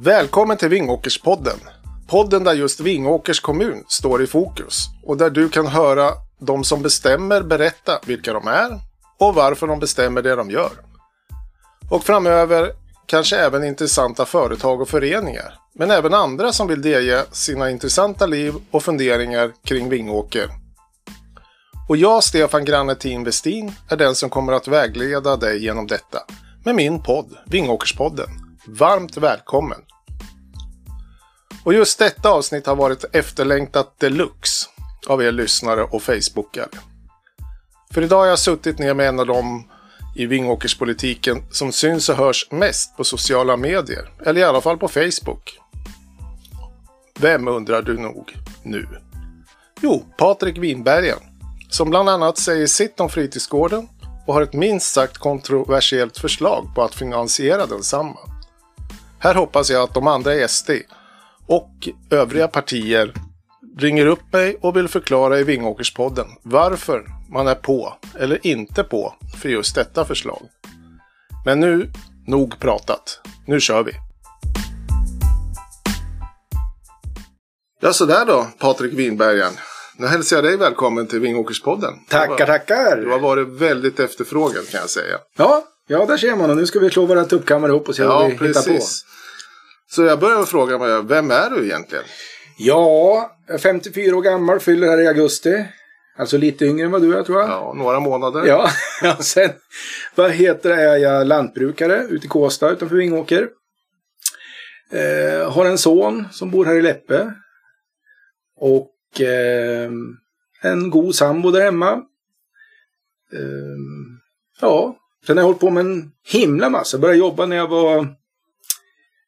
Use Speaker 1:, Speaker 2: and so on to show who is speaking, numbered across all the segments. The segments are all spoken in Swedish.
Speaker 1: Välkommen till Vingåkerspodden. Podden där just Vingåkers kommun står i fokus och där du kan höra de som bestämmer berätta vilka de är och varför de bestämmer det de gör. Och framöver kanske även intressanta företag och föreningar, men även andra som vill delge sina intressanta liv och funderingar kring Vingåker. Och jag, Stefan Grannetin Westin, är den som kommer att vägleda dig genom detta med min podd, Vingåkerspodden. Varmt välkommen! Och just detta avsnitt har varit efterlängtat deluxe av er lyssnare och Facebookare. För idag har jag suttit ner med en av dem i Vingåkerspolitiken som syns och hörs mest på sociala medier, eller i alla fall på Facebook. Vem undrar du nog nu? Jo, Patrik Winbergen, som bland annat säger sitt om fritidsgården och har ett minst sagt kontroversiellt förslag på att finansiera densamma. Här hoppas jag att de andra i SD och övriga partier ringer upp mig och vill förklara i Vingåkerspodden varför man är på eller inte på för just detta förslag. Men nu, nog pratat. Nu kör vi! Ja, sådär då, Patrik Winbergen. Nu hälsar jag dig välkommen till Vingåkerspodden.
Speaker 2: Tackar, tackar!
Speaker 1: Du har varit väldigt efterfrågad kan jag säga.
Speaker 2: Ja, ja där ser man och nu ska vi slå våra tuppkammare upp och se
Speaker 1: ja,
Speaker 2: vad vi
Speaker 1: precis.
Speaker 2: hittar på.
Speaker 1: Så jag börjar med fråga mig, vem är du egentligen?
Speaker 2: Ja, jag är 54 år gammal, fyller här i augusti. Alltså lite yngre än vad du är tror jag.
Speaker 1: Ja, några månader.
Speaker 2: Ja, ja sen vad heter det, är jag lantbrukare ute i Kåsta utanför Vingåker. Eh, har en son som bor här i Läppe. Och eh, en god sambo där hemma. Eh, ja, sen har jag hållit på med en himla massa. Jag började jobba när jag var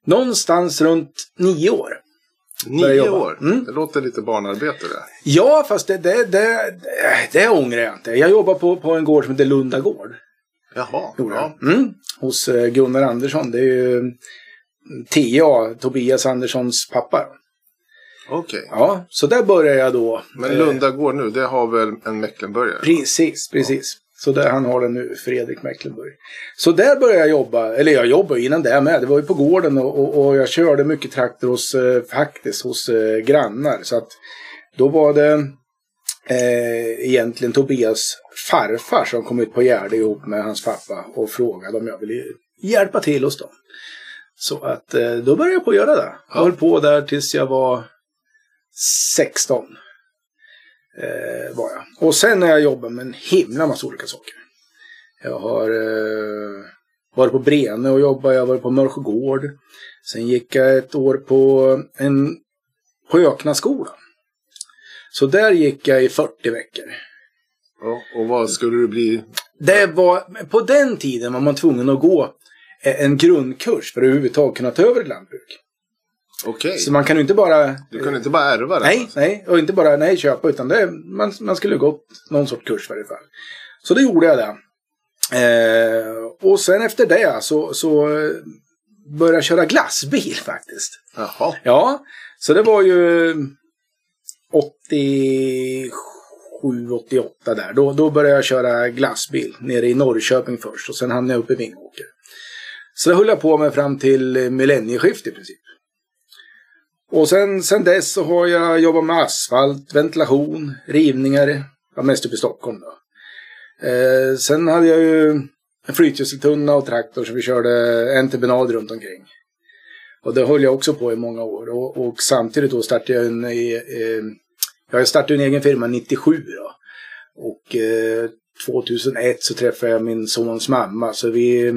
Speaker 2: någonstans runt nio år.
Speaker 1: Nio år?
Speaker 2: Mm.
Speaker 1: Det låter lite barnarbete det.
Speaker 2: Ja, fast det, det, det, det, ångrar jag inte. Jag jobbar på, på en gård som heter Lunda gård.
Speaker 1: Jaha. Ja.
Speaker 2: Mm. Hos eh, Gunnar Andersson. Det är ju TA, Tobias Anderssons pappa.
Speaker 1: Okej.
Speaker 2: Ja, så där började jag då.
Speaker 1: Men
Speaker 2: Eh,
Speaker 1: Lunda gård nu, det har väl en Mecklenburgare?
Speaker 2: Precis, precis. Så där han har den nu, Fredrik Mecklenburg. Så där började jag jobba, eller jag jobbade innan det med. Det var ju på gården och, och, och jag körde mycket traktor hos, eh, faktiskt, hos eh, grannar. Så att då var det eh, egentligen Tobias farfar som kom ut på Gärde ihop med hans pappa och frågade om jag ville hjälpa till hos dem. Så att eh, då började jag på att göra det. Jag
Speaker 1: Ja.
Speaker 2: höll på där tills jag var 16 eh, var jag. Och sen har jag jobbat med en himla massa olika saker. Jag har eh, varit på Brene och jobbat, jag har varit på Mörsjögård. Sen gick jag ett år på en på Öknaskolan. Så där gick jag i 40 veckor.
Speaker 1: Ja, och vad skulle du bli?
Speaker 2: Det var, på den tiden var man tvungen att gå en grundkurs för att överhuvudtaget kunna ta över ett lantbruk.
Speaker 1: Okej.
Speaker 2: Så man kan ju inte bara...
Speaker 1: Du kunde inte bara ärva det?
Speaker 2: Nej, nej, och inte bara nej, köpa, utan det, man, man skulle gått någon sorts kurs i varje fall. Så det gjorde jag det. Eh, och sen efter det så, så eh, började jag köra glassbil faktiskt.
Speaker 1: Jaha.
Speaker 2: Ja, så det var ju 87, 88 där. Då, då började jag köra glassbil nere i Norrköping först och sen hamnade jag uppe i Vingåker. Så det höll jag på med fram till millennieskiftet i princip. Och sen, sen dess så har jag jobbat med asfalt, ventilation, rivningar. Ja, mest uppe i Stockholm då. Eh, sen hade jag ju en flytgödseltunna och traktor så vi körde entreprenad runt omkring. Och det höll jag också på i många år. Och, och samtidigt då startade jag en... Eh, eh jag startade en egen firma 97 då. Och eh, 2001 så träffade jag min sons mamma. Så vi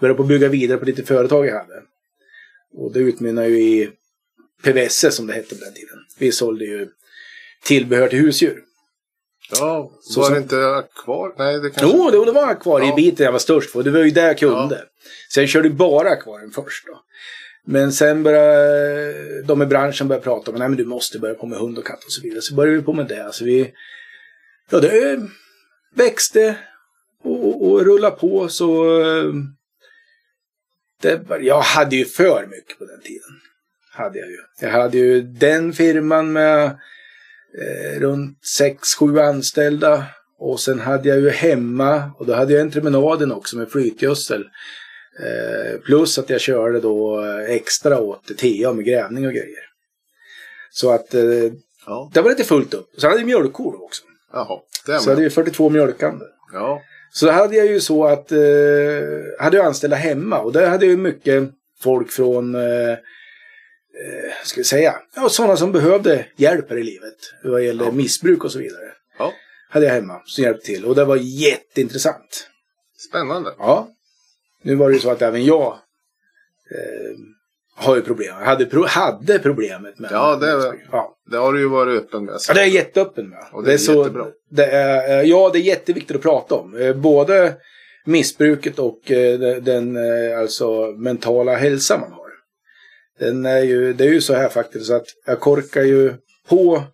Speaker 2: började på att bygga vidare på lite företag jag hade. Och det utmynnade ju i PVS som det hette på den tiden. Vi sålde ju tillbehör till husdjur.
Speaker 1: Ja,
Speaker 2: Så
Speaker 1: var det inte kvar? Nej, det kanske...
Speaker 2: Jo, det, det var kvar
Speaker 1: Ja.
Speaker 2: i biten jag var störst på. Det var ju där jag kunde. Så jag körde bara kvar först då. Men sen började de i branschen börja prata om att du måste börja på med hund och katt och så vidare. Så började vi på med det. Alltså vi, ja, det växte och, och, och rullade på så... eh, Det, jag hade ju för mycket på den tiden. Hade jag ju. Jag hade ju den firman med eh, runt 6-7 anställda. Och sen hade jag ju hemma, och då hade jag entreprenaden också med flytgödsel. Eh, plus att jag körde då extra åt TA med grävning och grejer. Så att eh,
Speaker 1: Ja.
Speaker 2: det var lite fullt upp. Så hade jag mjölkkor också.
Speaker 1: Jaha,
Speaker 2: Så hade ju 42 mjölkande.
Speaker 1: Ja.
Speaker 2: Så hade jag ju så att, eh, hade jag anställda hemma och där hade jag ju mycket folk från, eh, eh, ska vi säga, ja, sådana som behövde hjälp här i livet. Vad gäller
Speaker 1: Ja.
Speaker 2: missbruk och så vidare.
Speaker 1: ja,
Speaker 2: Hade jag hemma som hjälpte till och det var jätteintressant.
Speaker 1: spännande.
Speaker 2: Ja. Nu var det ju så att även jag eh, har ju problem. Jag hade, pro- hade problemet med
Speaker 1: Ja, det-
Speaker 2: ja.
Speaker 1: Det har du ju varit öppen med.
Speaker 2: Ja, det är jag jätteöppen med.
Speaker 1: Och det är
Speaker 2: så,
Speaker 1: jättebra.
Speaker 2: Det är, eh, ja, det är jätteviktigt att prata om. Eh, Både missbruket och eh, de- den alltså, mentala hälsa man har. Den är ju, det är ju så här faktiskt så att jag korkar ju på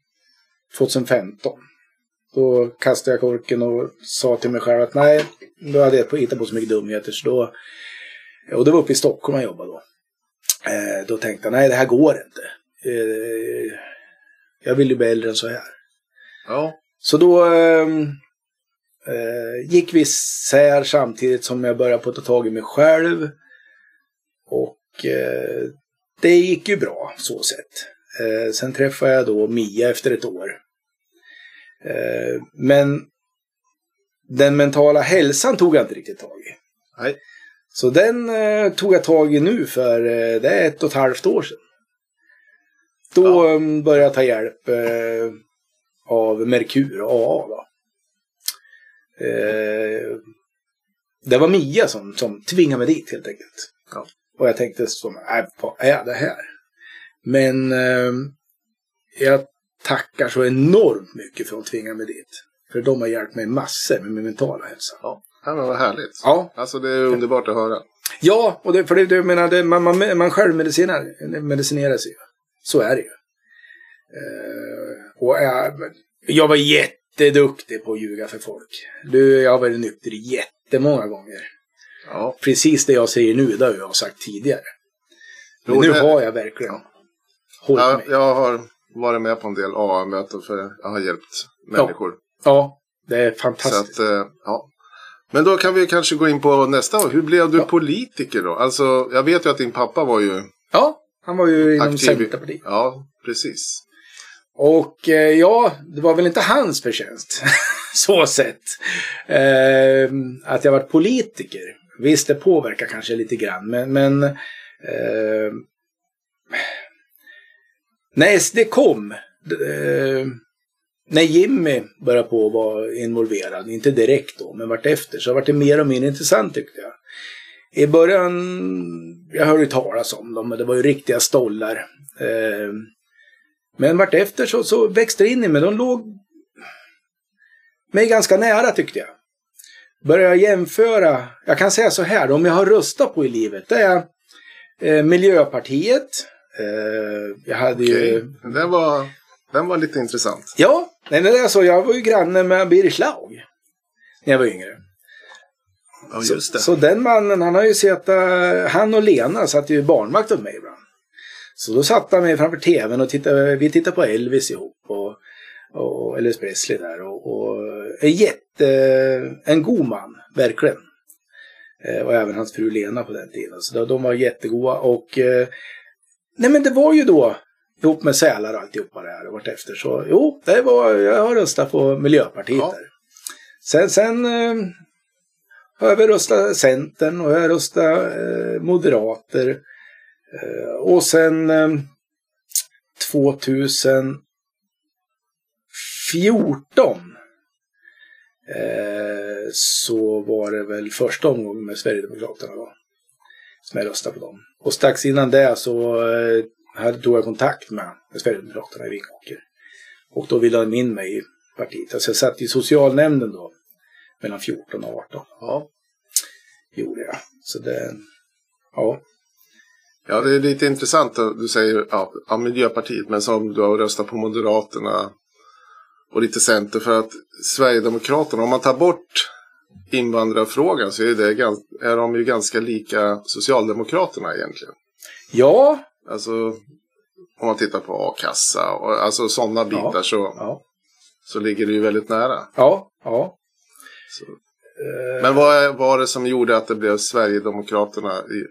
Speaker 2: 2015. Då kastade jag korken och sa till mig själv att nej, då hade jag hittat på så mycket dumheter så då... Och det var uppe i Stockholm jag jobbade då. Eh, då tänkte jag nej, det här går inte. Eh, jag vill ju bli äldre än så här.
Speaker 1: Ja,
Speaker 2: Så då ehm, eh, gick vi isär samtidigt som jag började på att ta tag i mig själv. Och eh, det gick ju bra så sett. Eh, sen träffade jag då Mia efter ett år. Eh, men den mentala hälsan tog jag inte riktigt tag i.
Speaker 1: nej.
Speaker 2: Så den eh, tog jag tag i nu för eh, det är ett och ett halvt år sedan. Då
Speaker 1: Ja.
Speaker 2: eh, började jag ta hjälp eh, av Merkur och AA. Då. Eh, det var Mia som, som tvingade mig dit helt enkelt.
Speaker 1: Ja.
Speaker 2: Och jag tänkte så, äh, vad är det här? Men eh, jag tackar så enormt mycket för att de tvingade mig dit. För de har hjälpt mig massor med min mentala hälsa.
Speaker 1: Ja, ja men vad härligt.
Speaker 2: Ja,
Speaker 1: Alltså det är underbart att höra.
Speaker 2: Ja, och det, för det, jag menar, det, man, man, man själv medicinerar, medicinerar sig ju. Så är det ju. Eh, och jag, jag var jätteduktig på att ljuga för folk. Du, jag har varit nykter jättemånga gånger.
Speaker 1: Ja,
Speaker 2: Precis det jag säger nu, det har jag sagt tidigare. Men nu har jag verkligen hållit
Speaker 1: ja
Speaker 2: mig.
Speaker 1: jag har varit med på en del AA-möten för jag har hjälpt människor.
Speaker 2: Ja, det är
Speaker 1: Så
Speaker 2: fantastiskt.
Speaker 1: att, eh, ja. Men då kan vi kanske gå in på nästa. Hur blev du politiker då? Alltså, jag vet ju att din pappa var ju
Speaker 2: Ja, han var ju inom
Speaker 1: aktiv.
Speaker 2: Centerpartiet.
Speaker 1: Ja, precis.
Speaker 2: Och eh, ja, det var väl inte hans förtjänst. så sett. Eh, att jag varit politiker. Visst, det påverkar kanske lite grann. Men, men eh, när SD kom. Eh, när Jimmy började på att vara involverad, inte direkt då, men vartefter, så vart det mer och mer intressant tyckte jag. I början, jag hörde talas om dem, men det var ju riktiga stollar. Eh, men vartefter så, så växte det in i mig. De låg mig ganska nära tyckte jag. Började jämföra. Jag kan säga så här, de jag har röstat på i livet det är eh, Miljöpartiet. Eh, jag hade
Speaker 1: Okej.
Speaker 2: ju...
Speaker 1: Den, var, den var lite intressant.
Speaker 2: Ja, nej, men det är så. Jag var ju granne med Birger Schlaug. När jag var yngre.
Speaker 1: Ja,
Speaker 2: Så,
Speaker 1: just det.
Speaker 2: så den mannen, han har ju sett, eh, han och Lena satt ju barnvakt åt mig ibland. Så då satt han mig framför tvn och tittade, vi tittade på Elvis ihop. Och, och Elvis Presley där. Och, och en jätte, en god man, verkligen. Eh, och även hans fru Lena på den tiden. Så de, var jättegoda. Och eh, nej men det var ju då ihop med sälar och alltihopa det här och vartefter. Så jo, det var, jag har röstat på Miljöpartiet
Speaker 1: Ja.
Speaker 2: där. Sen, sen eh, har jag väl röstat Centern och jag har röstat eh, Moderater. Eh, och sen eh, 2014 eh, så var det väl första omgången med Sverigedemokraterna då. Som jag röstade på dem. Och strax innan det så eh, hade, tog jag kontakt med, Sverigedemokraterna i Vingåker. Och då ville de in mig i partiet. Alltså jag satt i socialnämnden då. Mellan 14 och 18
Speaker 1: Ja.
Speaker 2: gjorde jag. Så det, ja.
Speaker 1: ja, det är lite intressant att du säger ja, Miljöpartiet, men som du har röstat på Moderaterna och lite Center. För att Sverigedemokraterna, om man tar bort invandrarfrågan så är, det, är de ju ganska lika Socialdemokraterna egentligen.
Speaker 2: Ja,
Speaker 1: Alltså om man tittar på a-kassa och alltså sådana bitar så,
Speaker 2: ja,
Speaker 1: så ligger det ju väldigt nära.
Speaker 2: ja, ja.
Speaker 1: Så, Men vad var det som gjorde att det blev Sverigedemokraterna i,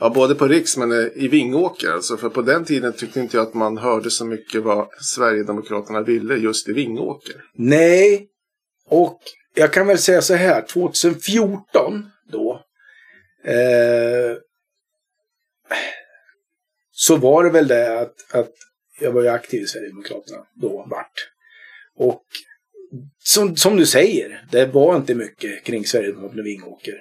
Speaker 1: ja, både på Riks men eh, i Vingåker? Alltså, för på den tiden tyckte inte jag att man hörde så mycket vad Sverigedemokraterna ville just i Vingåker.
Speaker 2: Nej, och jag kan väl säga så här, 2014 då. Eh, så var det väl det att, att jag var ju aktiv i Sverigedemokraterna då, vart. Och som, som du säger, det var inte mycket kring Sverigedemokraterna och Vingåker.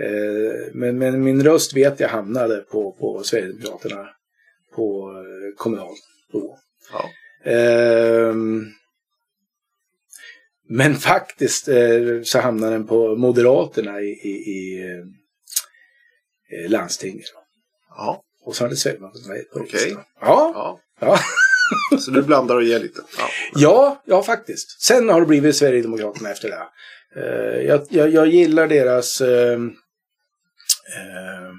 Speaker 2: Eh, men, men min röst vet jag hamnade på, på Sverigedemokraterna på eh, kommunal då.
Speaker 1: Ja.
Speaker 2: Eh, men faktiskt eh, så hamnade den på Moderaterna i, i, i landstinget.
Speaker 1: Ja,
Speaker 2: Och så hade Sverigedemokraterna ett på riksdagen. Ja,
Speaker 1: ja.
Speaker 2: ja.
Speaker 1: Så du blandar och ger lite. Ja.
Speaker 2: ja, ja faktiskt. Sen har det blivit Sverigedemokraterna efter det. Jag, jag, jag gillar deras... eh,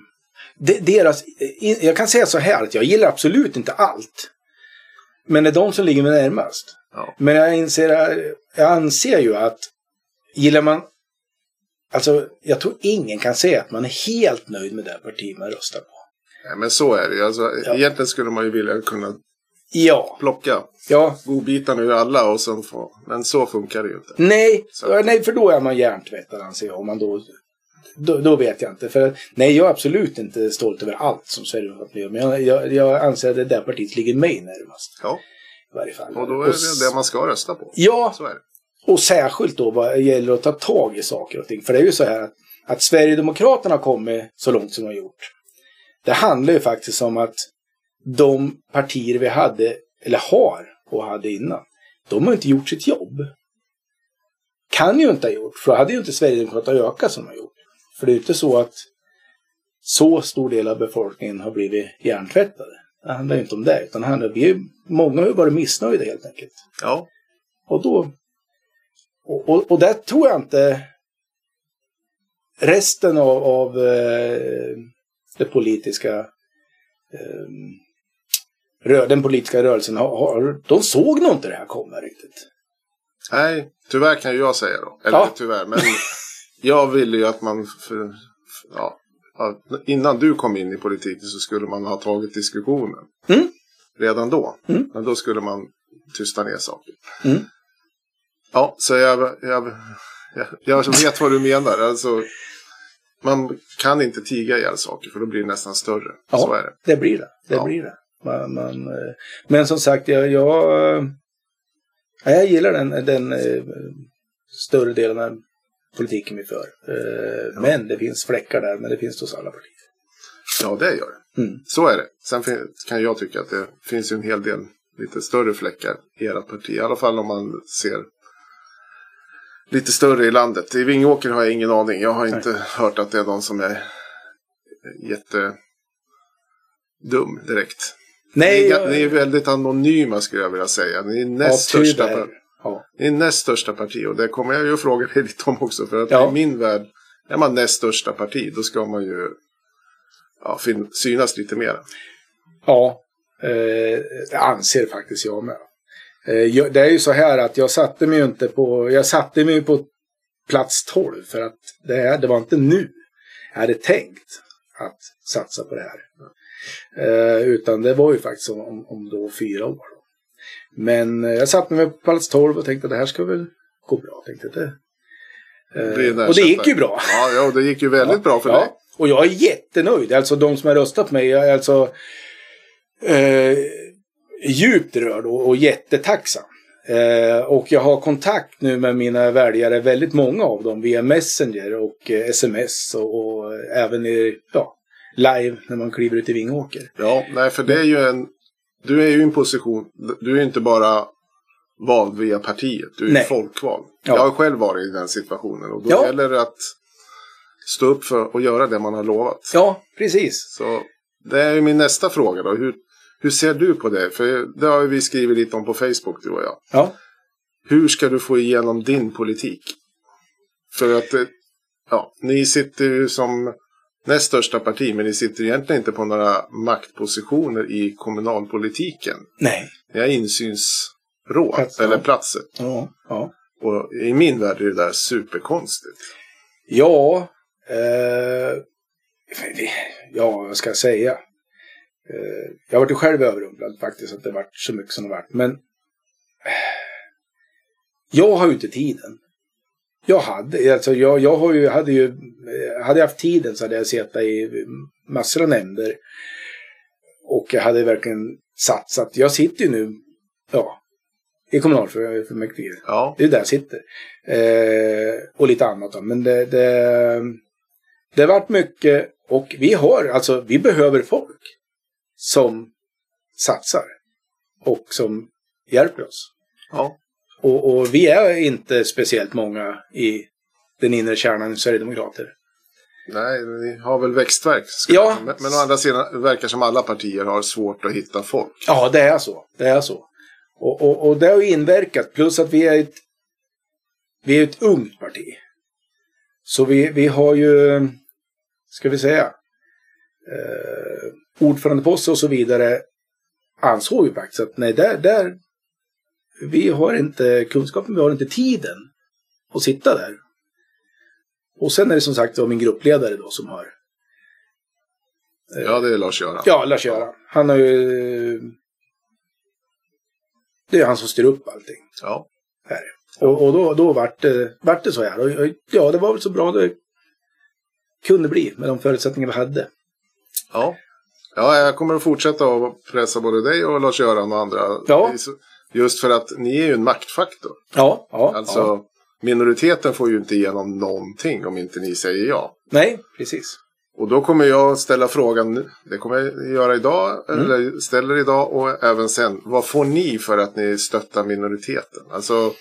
Speaker 2: de, deras eh, jag kan säga så här att jag gillar absolut inte allt. Men det är de som ligger mig närmast.
Speaker 1: Ja.
Speaker 2: Men jag, inser, jag anser ju att gillar man... Alltså, jag tror ingen kan säga att man är helt nöjd med det parti man röstar på.
Speaker 1: Nej, men så är det ju. Alltså,
Speaker 2: Ja.
Speaker 1: Egentligen skulle man ju vilja kunna
Speaker 2: Ja,
Speaker 1: plocka
Speaker 2: ja,
Speaker 1: godbitarna ur alla och sen få... Men så funkar det ju inte.
Speaker 2: nej,
Speaker 1: Så-
Speaker 2: nej, för då är man hjärntvättad anser jag. Om man då, då, då vet jag inte. För nej, jag är absolut inte stolt över allt som Sverigedemokraterna gör. Men jag, jag, jag anser att det där partiet ligger mig närmast.
Speaker 1: Ja,
Speaker 2: I varje fall.
Speaker 1: och då är det det man ska rösta på.
Speaker 2: Ja. Och särskilt då vad gäller att ta tag i saker och ting. För det är ju så här att, att Sverigedemokraterna kommit så långt som de har gjort. Det handlar ju faktiskt om att de partier vi hade, eller har och hade innan, de har inte gjort sitt jobb. Kan ju inte ha gjort, för då hade ju inte Sverigedemokraterna ökat som de har gjort. För det är inte så att så stor del av befolkningen har blivit hjärntvättade. Det handlar inte om det, utan det handlar, vi är, många har ju varit missnöjda helt enkelt.
Speaker 1: Ja,
Speaker 2: Och då... Och, och, och där tror jag inte resten av, av eh, det politiska eh, rö, den politiska rörelsen har, har, de såg nog inte det här komma riktigt.
Speaker 1: nej, tyvärr kan ju jag säga då. Eller
Speaker 2: Ja.
Speaker 1: tyvärr, men jag ville ju att man... För, ja, innan du kom in i politiken så skulle man ha tagit diskussionen.
Speaker 2: Mm.
Speaker 1: Redan då.
Speaker 2: Mm.
Speaker 1: Men då skulle man tysta ner saker.
Speaker 2: Mm.
Speaker 1: Ja, så jag, jag, jag, jag vet vad du menar. Alltså, man kan inte tiga ihjäl saker för då blir det nästan större.
Speaker 2: Ja.
Speaker 1: Så är det.
Speaker 2: Det blir det. Det
Speaker 1: Ja.
Speaker 2: blir det. Man, man, eh, men som sagt, jag, jag, eh, ja, jag gillar den, den eh, större delen politiken vi för. Eh, Men det finns fläckar där, men det finns det hos alla partier.
Speaker 1: Ja, det gör det.
Speaker 2: Mm.
Speaker 1: Så är det. Sen kan jag tycka att det finns ju en hel del lite större fläckar i ert parti. I alla fall om man ser lite större i landet. I Vingåker har jag ingen aning. Jag har
Speaker 2: Nej.
Speaker 1: inte hört att det är någon som är jätte dum direkt.
Speaker 2: Nej,
Speaker 1: ni, är,
Speaker 2: jag-
Speaker 1: ni är väldigt anonyma skulle jag vilja säga. Ni är näst,
Speaker 2: ja,
Speaker 1: största,
Speaker 2: Ja.
Speaker 1: ni är näst största parti och det kommer jag ju fråga dig lite om också. För att
Speaker 2: Ja.
Speaker 1: i min värld, är man näst största parti då ska man ju ja, synas lite mer.
Speaker 2: Ja, eh, det anser faktiskt jag med. Eh, jag, det är ju så här att jag satte mig inte på, jag satte mig på plats 12 för att det, här, det var inte nu jag hade tänkt att satsa på det här. Eh, utan det var ju faktiskt om, om då fyra år. Men eh, jag satte mig på plats 12 och tänkte att det här ska väl gå bra. Tänkte det, eh,
Speaker 1: där
Speaker 2: och det gick ju bra.
Speaker 1: Ja, ja, det gick ju väldigt bra för dig.
Speaker 2: Och jag är jättenöjd. Alltså de som har röstat på mig, jag är alltså eh, djupt rörd och, och jättetacksam. Eh, och jag har kontakt nu med mina väljare, väldigt många av dem, via Messenger och eh, sms och, och även i, ja, live när man kliver ut i Vingåker.
Speaker 1: Ja, nej, för det är ju en... Du är ju i en position... Du är inte bara vald via partiet. Du är
Speaker 2: Nej.
Speaker 1: folkvald.
Speaker 2: Ja.
Speaker 1: Jag har själv varit i den situationen. Och då
Speaker 2: Ja.
Speaker 1: gäller det att stå upp för och göra det man har lovat.
Speaker 2: Ja, precis.
Speaker 1: Så det är ju min nästa fråga då. Hur, hur ser du på det? För det har vi skrivit lite om på Facebook, du och jag.
Speaker 2: Ja,
Speaker 1: Hur ska du få igenom din politik? För att, eh, ja, ni sitter ju som näst största parti, men ni sitter egentligen inte på några maktpositioner i kommunalpolitiken.
Speaker 2: nej.
Speaker 1: Ni har insynsråd,
Speaker 2: Plats, ja.
Speaker 1: eller platser.
Speaker 2: Ja, ja.
Speaker 1: Och i min värld är det där superkonstigt.
Speaker 2: Ja, eh, ja, vad ska jag säga? Eh, jag har varit själv överrumplad faktiskt att det varit så mycket som det varit. Men jag har ju inte tiden. Jag hade, alltså jag, jag har ju, hade ju, hade jag haft tiden så hade jag suttit i massor av nämnder. Och jag hade verkligen satsat. Jag sitter ju nu, ja, i kommunalfullmäktige.
Speaker 1: Ja.
Speaker 2: Det är där jag sitter. Eh, och lite annat då. Men det, det, det har varit mycket och vi har, alltså vi behöver folk som satsar och som hjälper oss.
Speaker 1: Ja.
Speaker 2: Och, och vi är inte speciellt många i den inre kärnan Sverigedemokrater.
Speaker 1: Nej, ni har väl växtverk.
Speaker 2: Ja.
Speaker 1: Men, men å andra sidan verkar som alla partier har svårt att hitta folk.
Speaker 2: Ja, det är så. Det är så. Och, och, och det har ju inverkat. Plus att vi är ett, vi är ett ungt parti. Så vi, vi har ju, ska vi säga, eh, ordförandeposter och så vidare ansåg ju faktiskt att nej, där, där, vi har inte kunskapen, vi har inte tiden att sitta där. Och sen är det som sagt då min gruppledare då som har
Speaker 1: Ja, det är Lars-Göran.
Speaker 2: Ja, Lars-Göran. Han har ju... Det är han som styr upp allting.
Speaker 1: Ja.
Speaker 2: Här. Och, och då, då vart, det, vart det så här. Och, ja, det var väl så bra det kunde bli med de förutsättningar vi hade.
Speaker 1: Ja. Ja, jag kommer att fortsätta att pressa både dig och Lars-Göran och andra.
Speaker 2: Ja.
Speaker 1: Just för att ni är ju en maktfaktor.
Speaker 2: Ja, ja.
Speaker 1: Alltså,
Speaker 2: ja.
Speaker 1: minoriteten får ju inte igenom någonting om inte ni säger ja.
Speaker 2: Nej, precis.
Speaker 1: Och då kommer jag ställa frågan, det kommer jag göra idag,
Speaker 2: Mm.
Speaker 1: eller ställer idag och även sen. Vad får ni för att ni stöttar minoriteten? Alltså,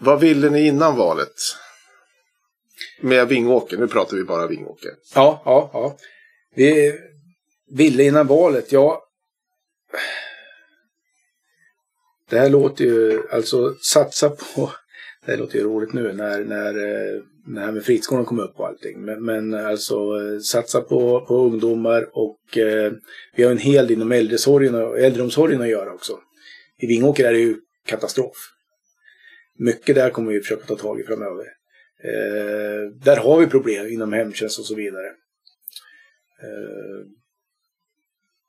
Speaker 1: vad ville ni innan valet? Med Vingåker, nu pratar vi bara Vingåker.
Speaker 2: Ja, ja, ja. Vi ville innan valet, ja. Det här låter ju, alltså satsa på, det här låter ju roligt nu när, när, eh, när det här med friskolan kom upp och allting. Men, men alltså eh, satsa på, på ungdomar och eh, vi har en hel del inom äldreomsorgen och, äldreomsorgen att göra också. I Vingåker är det ju katastrof. Mycket där kommer vi försöka ta tag i framöver. Eh, där har vi problem inom hemtjänst och så vidare. Eh,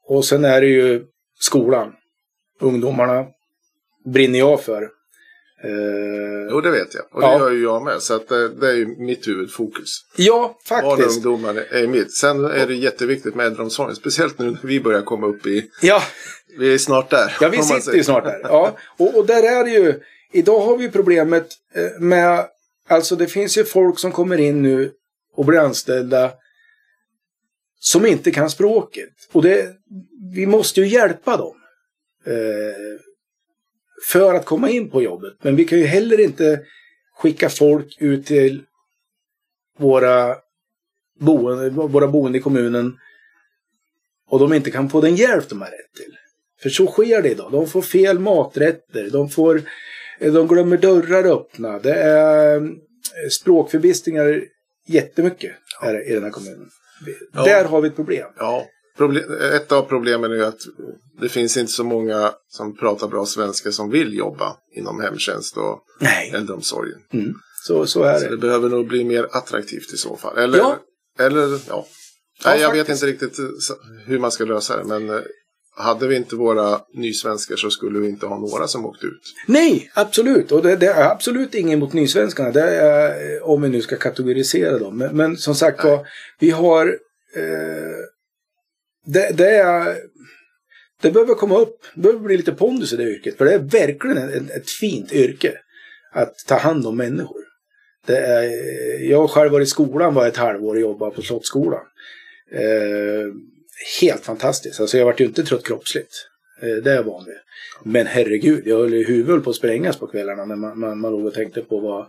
Speaker 2: och sen är det ju skolan. Ungdomarna brinner jag för. Eh,
Speaker 1: Jo, det vet jag. Och det
Speaker 2: Ja.
Speaker 1: gör ju jag med. Så att det, det är ju mitt huvudfokus.
Speaker 2: ja,
Speaker 1: Barn och
Speaker 2: faktiskt.
Speaker 1: ungdomar är mitt. Sen är det jätteviktigt med äldreomsorgen. Speciellt nu när vi börjar komma upp i...
Speaker 2: Ja,
Speaker 1: Vi är snart där.
Speaker 2: ja, vi sitter ju snart där. Ja, och, och där är det ju. Idag har vi problemet eh, med, alltså det finns ju folk som kommer in nu och blir anställda som inte kan språket. Och det, vi måste ju hjälpa dem. Eh, för att komma in på jobbet. Men vi kan ju heller inte skicka folk ut till våra boende, våra boende i kommunen och de inte kan få den hjälp de har rätt till. För så sker det idag. De får fel maträtter, de, får, de glömmer dörrar öppna. Det är eh, språkförbistringar jättemycket här i den här kommunen.
Speaker 1: Ja.
Speaker 2: Där har vi ett problem.
Speaker 1: Ja, ett av problemen är att det finns inte så många som pratar bra svenska som vill jobba inom hemtjänst och
Speaker 2: Nej.
Speaker 1: äldreomsorgen.
Speaker 2: Mm. Så, så är
Speaker 1: Så det
Speaker 2: det.
Speaker 1: behöver nog bli mer attraktivt i så fall. Eller,
Speaker 2: Ja.
Speaker 1: eller ja. Nej, jag vet
Speaker 2: faktiskt.
Speaker 1: inte riktigt eh, hur man ska lösa det. Men eh, hade vi inte våra nysvenskar så skulle vi inte ha några som åkte ut.
Speaker 2: Nej, absolut. Och det, det är absolut ingen mot nysvenskarna. Det är, eh, om vi nu ska kategorisera dem. Men, men som sagt var, vi har... Eh, det, det är... Det behöver komma upp. Det behöver bli lite pondus i det yrket. För det är verkligen ett, ett fint yrke. Att ta hand om människor. Det är, jag har själv varit i skolan var ett halvår och jobbat på Slottsskolan. Eh, helt fantastiskt. Alltså jag vart ju inte trött kroppsligt. Eh, det är jag van vid. Men herregud, jag höll huvudet på att sprängas på kvällarna när man, man, man låg och tänkte på vad...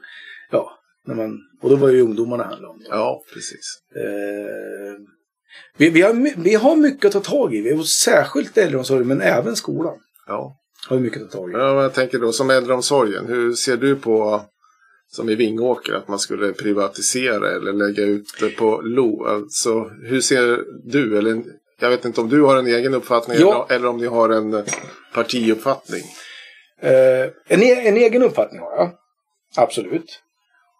Speaker 2: Ja, när man, och då var ju ungdomarna handlade om.
Speaker 1: Ja, precis.
Speaker 2: Eh, vi, vi, har, vi har mycket att ta tag i. Vi har särskilt äldreomsorgen, men även skolan.
Speaker 1: Ja.
Speaker 2: Har vi mycket att ta tag i.
Speaker 1: Ja, jag tänker då som äldreomsorgen. Hur ser du på, som i Vingåker, att man skulle privatisera eller lägga ut det på LO? Alltså, hur ser du, eller jag vet inte om du har en egen uppfattning
Speaker 2: Ja.
Speaker 1: eller, eller om ni har en partiuppfattning.
Speaker 2: Eh, en, e- en egen uppfattning har jag. Absolut.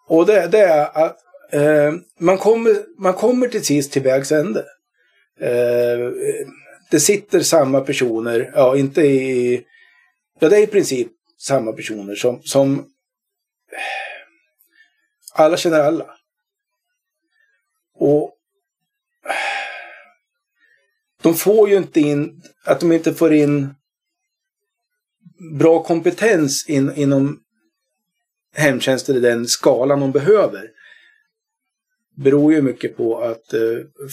Speaker 2: Och det, det är att Eh, man, kommer, man kommer till sist till vägs ände. Eh, det sitter samma personer, ja inte i... Ja, det är i princip samma personer som, som alla känner alla. Och de får ju inte in, att de inte får in bra kompetens in, inom hemtjänsten i den skalan de behöver. Beror ju mycket på att eh,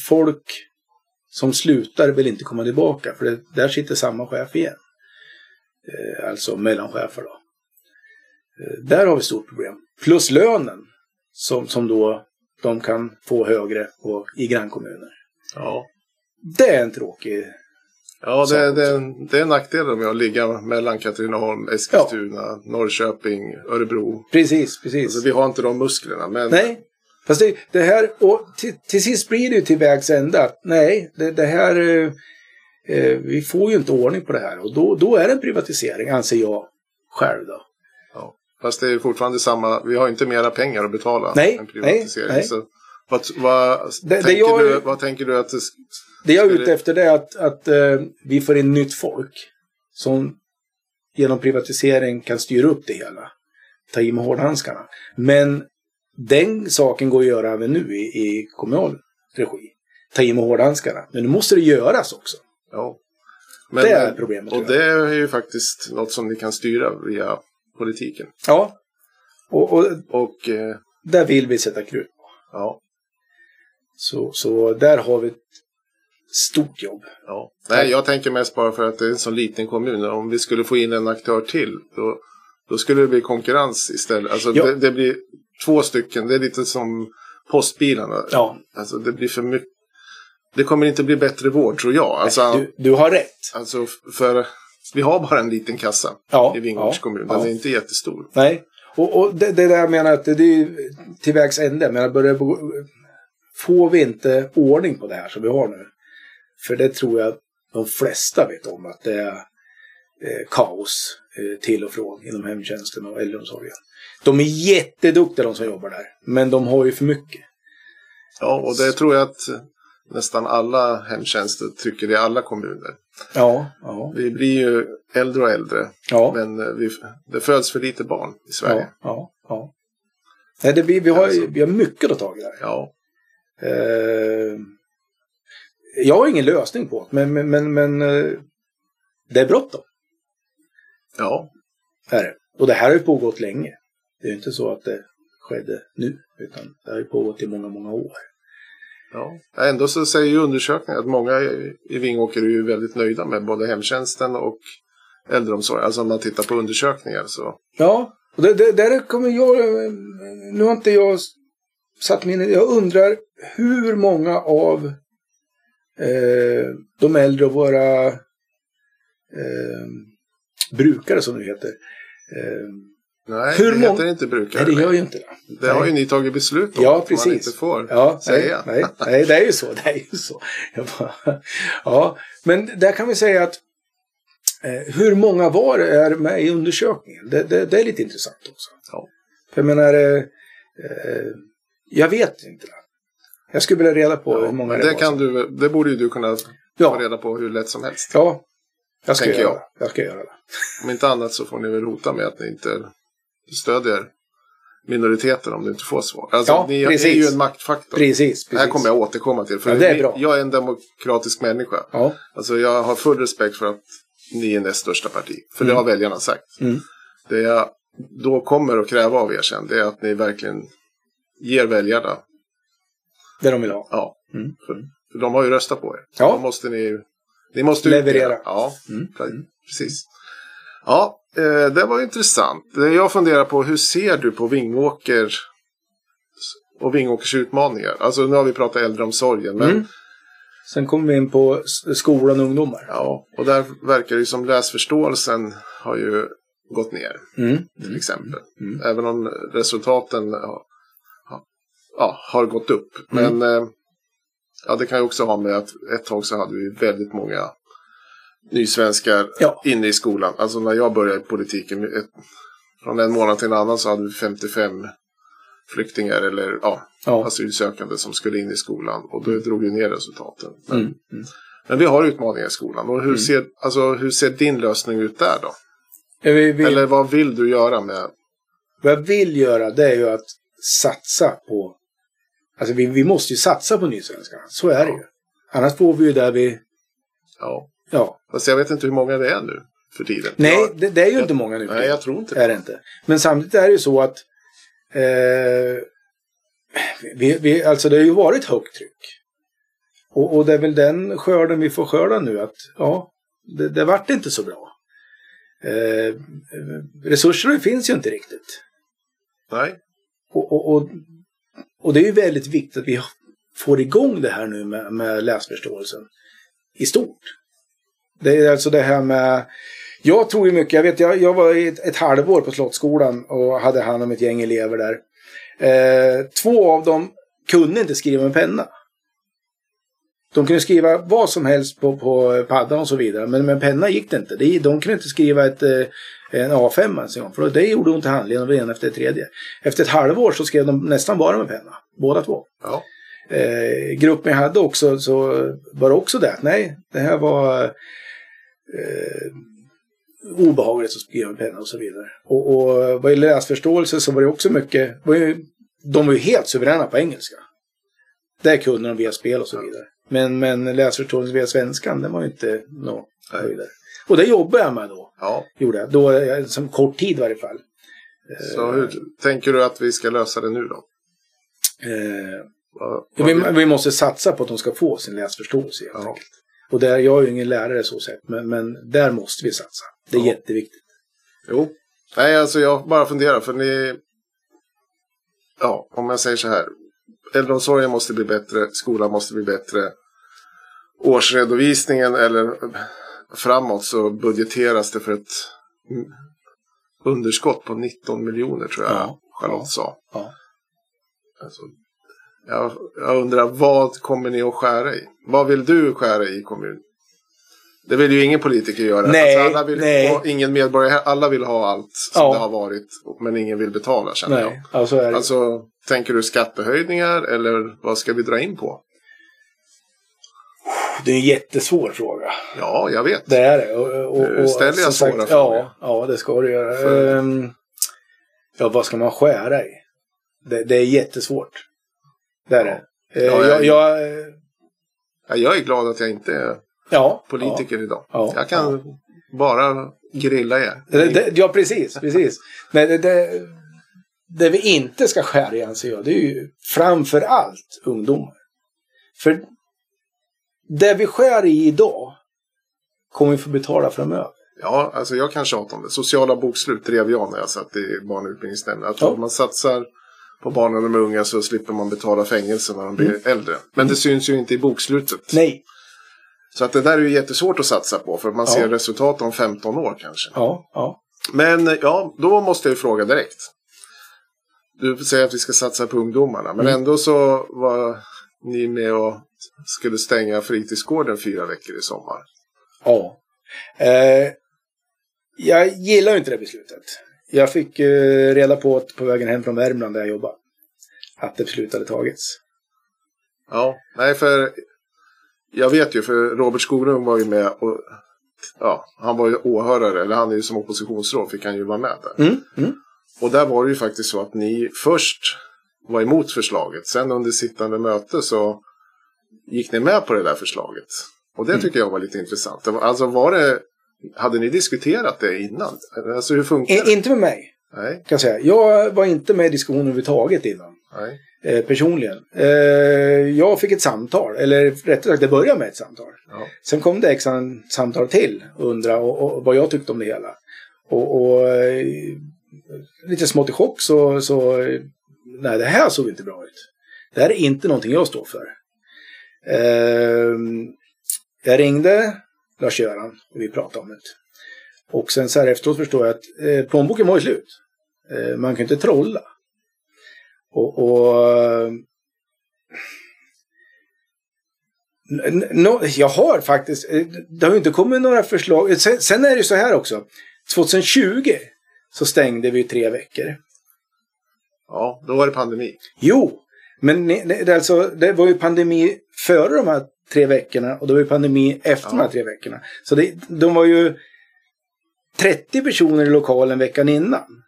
Speaker 2: folk som slutar vill inte komma tillbaka för det, där sitter samma chef igen. Eh, alltså mellanchefer då. Eh, där har vi stort problem. Plus lönen som, som då de kan få högre på, i grannkommuner.
Speaker 1: Ja.
Speaker 2: Det är en tråkig
Speaker 1: Ja, det,
Speaker 2: sak
Speaker 1: det, är en- det är nackdelen med att ligga mellan Katrineholm, Eskilstuna, Norrköping, Örebro.
Speaker 2: Precis, precis.
Speaker 1: Alltså, vi har inte de musklerna. Men
Speaker 2: Nej, fast det, det här, och till, till sist blir det ju till vägs ände att nej, det, det här, eh, eh, vi får ju inte ordning på det här. Och då, då är det en privatisering, anser jag själv då.
Speaker 1: ja. Fast det är fortfarande samma. Vi har inte mera pengar att betala
Speaker 2: Nej,
Speaker 1: än privatisering.
Speaker 2: nej, nej.
Speaker 1: Så vad, vad,
Speaker 2: Det- det
Speaker 1: tänker
Speaker 2: jag-
Speaker 1: du, vad tänker du att det...
Speaker 2: Det jag är ute
Speaker 1: det-
Speaker 2: efter det är att, att eh, vi får in nytt folk som genom privatisering kan styra upp det hela. Ta i med hårdhandskarna. Men den saken går att göra även nu i, i kommunal regi. Ta i med hårdhandskarna. Men nu måste det göras också.
Speaker 1: Ja. Men,
Speaker 2: Det är problemet,
Speaker 1: Och det är ju faktiskt något som ni kan styra via politiken.
Speaker 2: Ja. Och, och
Speaker 1: Och eh,
Speaker 2: där vill vi sätta krut på.
Speaker 1: ja,
Speaker 2: Så, så där har vi ett stort jobb.
Speaker 1: ja. Nej, jag tänker mest bara för att det är en så liten kommun. Om vi skulle få in en aktör till, då, då skulle det bli konkurrens istället. Alltså
Speaker 2: Ja.
Speaker 1: det, det blir två stycken. Det är lite som postbilarna.
Speaker 2: Ja,
Speaker 1: Alltså det blir för mycket. Det kommer inte bli bättre vård tror jag. Alltså,
Speaker 2: du, du har rätt.
Speaker 1: alltså för vi har bara en liten kassa
Speaker 2: Ja,
Speaker 1: i Vingårds
Speaker 2: ja,
Speaker 1: kommun. Den
Speaker 2: ja.
Speaker 1: är inte jättestor.
Speaker 2: Nej, och, och det, det där jag menar att det, det är till vägs ände. Men jag börjar, får vi inte ordning på det här som vi har nu. För det tror jag de flesta vet om att det är eh, kaos till och från inom hemtjänsten och äldreomsorgen. De är jätteduktiga de som jobbar där. Men de har ju för mycket.
Speaker 1: Ja, och det tror jag att nästan alla hemtjänster tycker i alla kommuner.
Speaker 2: Ja, ja,
Speaker 1: Vi blir ju äldre och äldre,
Speaker 2: ja.
Speaker 1: men eh, vi, det föds för lite barn i Sverige.
Speaker 2: Ja, ja. Nej, det, vi, vi, har,
Speaker 1: Alltså.
Speaker 2: vi har mycket att ta i där.
Speaker 1: Ja,
Speaker 2: Eh, jag har ingen lösning på det, men, men, men, men eh, det är bråttom.
Speaker 1: Ja,
Speaker 2: Är det. Och det här har ju pågått länge. Det är ju inte så att det skedde nu, utan det har ju pågått i många, många år.
Speaker 1: ja. Ändå så säger ju undersökningar att många i Vingåker är ju väldigt nöjda med både hemtjänsten och äldreomsorg. Alltså om man tittar på undersökningar så.
Speaker 2: Ja, och det, det, där kommer jag... Nu har inte jag satt mig in Jag undrar hur många av eh, de äldre och våra eh, brukare, som det heter, eh,
Speaker 1: Nej,
Speaker 2: Hur
Speaker 1: det
Speaker 2: många-
Speaker 1: heter inte brukare.
Speaker 2: Nej, det gör ju inte det.
Speaker 1: Det har ju ni tagit beslut om.
Speaker 2: Ja,
Speaker 1: att Man
Speaker 2: precis.
Speaker 1: inte får
Speaker 2: Ja, nej,
Speaker 1: säga.
Speaker 2: nej, nej, det är ju så. Det är ju så. Bara, ja, men där kan vi säga att eh, hur många var är med i undersökningen? Det, det, det är lite intressant också.
Speaker 1: Ja.
Speaker 2: För jag menar, eh, eh, jag vet inte. det. Jag skulle vilja reda på hur
Speaker 1: Ja,
Speaker 2: många
Speaker 1: men
Speaker 2: det,
Speaker 1: det,
Speaker 2: var.
Speaker 1: kan du, det borde ju du kunna få
Speaker 2: ja,
Speaker 1: reda på hur lätt som helst.
Speaker 2: ja, jag ska göra
Speaker 1: jag.
Speaker 2: det. Jag ska göra det.
Speaker 1: Om inte annat så får ni väl hota med att ni inte stödjer minoriteter om du inte får svar. Alltså,
Speaker 2: Ja,
Speaker 1: ni är
Speaker 2: precis.
Speaker 1: ju en maktfaktor.
Speaker 2: Precis,
Speaker 1: Det här
Speaker 2: precis.
Speaker 1: kommer jag återkomma till. För
Speaker 2: Ja, det är bra.
Speaker 1: Jag är en demokratisk människa.
Speaker 2: Ja,
Speaker 1: Alltså, jag har full respekt för att ni är näst största parti. För det
Speaker 2: Mm.
Speaker 1: har väljarna sagt.
Speaker 2: Mm.
Speaker 1: Det jag då kommer att kräva av er sen, det är att ni verkligen ger väljarna,
Speaker 2: det de vill ha.
Speaker 1: ja,
Speaker 2: Mm.
Speaker 1: för, för de har ju röstat på er.
Speaker 2: Ja.
Speaker 1: Då måste ni, ni måste
Speaker 2: Leverera.
Speaker 1: Ja,
Speaker 2: Mm.
Speaker 1: pre- precis. Ja, eh, det var intressant. Jag funderar på, hur ser du på Vingåker och Vingåkers utmaningar? Alltså nu har vi pratat äldreomsorgen, men
Speaker 2: Mm. Sen kommer vi in på skolan och ungdomar.
Speaker 1: ja, och där verkar det ju som läsförståelsen har ju gått ner,
Speaker 2: Mm.
Speaker 1: till exempel.
Speaker 2: Mm.
Speaker 1: Även om resultaten har, har- ja, har gått upp.
Speaker 2: Mm.
Speaker 1: Men eh, ja, det kan ju också ha med att ett tag så hade vi väldigt många nysvenskar
Speaker 2: Ja.
Speaker 1: inne i skolan. Alltså när jag började i politiken, ett, från en månad till en annan så hade vi 55 flyktingar eller ja,
Speaker 2: Ja.
Speaker 1: asylsökande som skulle in i skolan. Och då drog ju ner resultaten. Men,
Speaker 2: Mm. Mm.
Speaker 1: men vi har utmaningar i skolan. Och hur, ser, alltså, hur ser din lösning ut där då?
Speaker 2: Vi, vi,
Speaker 1: Eller vad vill du göra med...
Speaker 2: Vad jag vill göra det är ju att satsa på... Alltså vi, vi måste ju satsa på Nysvenskan. Så är det ju. Annars får vi ju där vi...
Speaker 1: Ja,
Speaker 2: Ja.
Speaker 1: fast jag vet inte hur många det är nu för tiden.
Speaker 2: Nej,
Speaker 1: Jag,
Speaker 2: det, det är ju inte många nu.
Speaker 1: nej, jag tror inte
Speaker 2: är det inte. Men samtidigt är det ju så att... Eh, vi, vi, alltså det har ju varit högt tryck. Och, och det är väl den skörden vi får skörda nu. Att ja, det, det vart inte så bra. Eh, resurserna finns ju inte riktigt.
Speaker 1: Nej,
Speaker 2: Och, och, och, och det är ju väldigt viktigt att vi får igång det här nu med, med läsförståelsen i stort. Det är alltså det här med... Jag tror ju mycket, jag vet jag, jag var i ett, ett halvår på Slottsskolan och hade hand om ett gäng elever där. Eh, två av dem kunde inte skriva med penna. De kunde skriva vad som helst på, på paddan och så vidare, men med penna gick det inte. De, de kunde inte skriva ett, eh, en A5 ens en gång, för det gjorde ont i handleden det ena efter det tredje. Efter ett halvår så skrev de nästan bara med penna, båda två.
Speaker 1: ja.
Speaker 2: Eh, gruppen jag hade också så var det också det. Nej, det här var eh, obehagligt att skriva med penna och så vidare. Och, och vad gäller läsförståelse så var det också mycket, var ju, de var ju helt suveräna på engelska. Där kunde de via spel och så vidare. Men, men läsförståelse via svenskan, det var ju inte något höjdare. Och det jobbade jag med då.
Speaker 1: ja.
Speaker 2: Gjorde jag. Då, eh, som kort tid i varje fall.
Speaker 1: Så hur tänker du att vi ska lösa det nu då?
Speaker 2: Eh,
Speaker 1: Vad, vad
Speaker 2: vi, vi måste satsa på att de ska få sin läsförståelse helt
Speaker 1: Ja.
Speaker 2: enkelt. Och där, jag är ju ingen lärare så sett, men, men där måste vi satsa. Det är
Speaker 1: Ja.
Speaker 2: jätteviktigt.
Speaker 1: Jo. Nej, alltså jag bara funderar för ni... Ja, om jag säger så här. Äldreomsorgen måste bli bättre, skolan måste bli bättre. Årsredovisningen eller framåt så budgeteras det för ett underskott på 19 miljoner tror jag
Speaker 2: Ja.
Speaker 1: Charlotte
Speaker 2: Ja.
Speaker 1: sa.
Speaker 2: Ja.
Speaker 1: Alltså, jag, jag undrar, vad kommer ni att skära i? Vad vill du skära i kommun? Det vill ju ingen politiker göra.
Speaker 2: Nej,
Speaker 1: alltså alla vill,
Speaker 2: nej.
Speaker 1: ingen medborgare, alla vill ha allt som
Speaker 2: Ja.
Speaker 1: det har varit. Men ingen vill betala känner
Speaker 2: Nej, alltså är
Speaker 1: jag. Alltså, tänker du skattehöjningar eller vad ska vi dra in på?
Speaker 2: Det är en jättesvår fråga.
Speaker 1: Ja, jag vet.
Speaker 2: Det är det. Och, och, och,
Speaker 1: ställer jag svåra frågor.
Speaker 2: Ja, ja, det ska du göra.
Speaker 1: För-
Speaker 2: Ehm, ja, vad ska man skära i? Det, det är jättesvårt. Det är det. Eh,
Speaker 1: Ja,
Speaker 2: jag,
Speaker 1: jag-
Speaker 2: jag, eh,
Speaker 1: Ja, Jag är glad att jag inte är
Speaker 2: ja,
Speaker 1: politiker idag.
Speaker 2: Ja,
Speaker 1: jag kan bara grilla er.
Speaker 2: Det, det, ja, precis. precis. Men det, det, det vi inte ska skära i anser jag, det är ju framför allt ungdomar. För det vi skär i idag kommer vi få betala framöver.
Speaker 1: Ja, alltså jag kan tjata om det. Sociala bokslut drev jag när jag satt i barn och utbildningsnämnden. Att
Speaker 2: Ja.
Speaker 1: om man satsar på barn och de unga så slipper man betala fängelse när de blir
Speaker 2: Mm.
Speaker 1: äldre. Men det syns ju inte i bokslutet.
Speaker 2: Nej.
Speaker 1: Så att det där är ju jättesvårt att satsa på för man
Speaker 2: Ja.
Speaker 1: ser resultat om 15 år kanske.
Speaker 2: Ja, ja.
Speaker 1: Men ja, då måste jag ju fråga direkt. Du säger att vi ska satsa på ungdomarna, men
Speaker 2: Mm.
Speaker 1: ändå så var ni med och skulle stänga fritidsgården fyra veckor i sommar.
Speaker 2: ja. Eh, jag gillar inte det beslutet. Jag fick eh, reda på att på vägen hem från Värmland där jag jobbar. Att det beslutet hade tagits.
Speaker 1: Ja, nej för jag vet ju för Robert Skoglund var ju med och ja, han var ju åhörare, eller han är ju som oppositionsråd fick han ju vara med där.
Speaker 2: Mm, mm.
Speaker 1: Och där var det ju faktiskt så att ni först var emot förslaget, sen under sittande möte så gick ni med på det där förslaget. Och det tycker jag var lite intressant. Alltså var det, hade ni diskuterat det innan? Alltså hur funkar det?
Speaker 2: inte med mig,
Speaker 1: Nej,
Speaker 2: kan jag säga. Jag var inte med i diskussionen överhuvudtaget innan.
Speaker 1: nej.
Speaker 2: eh, personligen. Eh, jag fick ett samtal, eller rättare sagt det började med ett samtal.
Speaker 1: Ja.
Speaker 2: Sen kom det ett samtal till och undra och, och, vad jag tyckte om det hela. Och, och eh, lite smått i chock så, så, eh, nej det här såg inte bra ut. Det här är inte någonting jag står för. Eh, jag ringde Lars-Göran och vi pratade om det. Och sen så här efteråt förstår jag att eh, plånboken var ju slut. Eh, man kan inte trolla. Och, och n- n- jag har faktiskt, eh, det har ju inte kommit några förslag. Sen, sen är det ju så här också. 2020 så stängde vi tre veckor.
Speaker 1: Ja, då var det pandemi.
Speaker 2: Jo, men det, alltså, det var ju pandemi före de här tre veckorna och det var ju pandemi efter de här tre veckorna. Så det, de var ju 30 personer i lokalen veckan innan.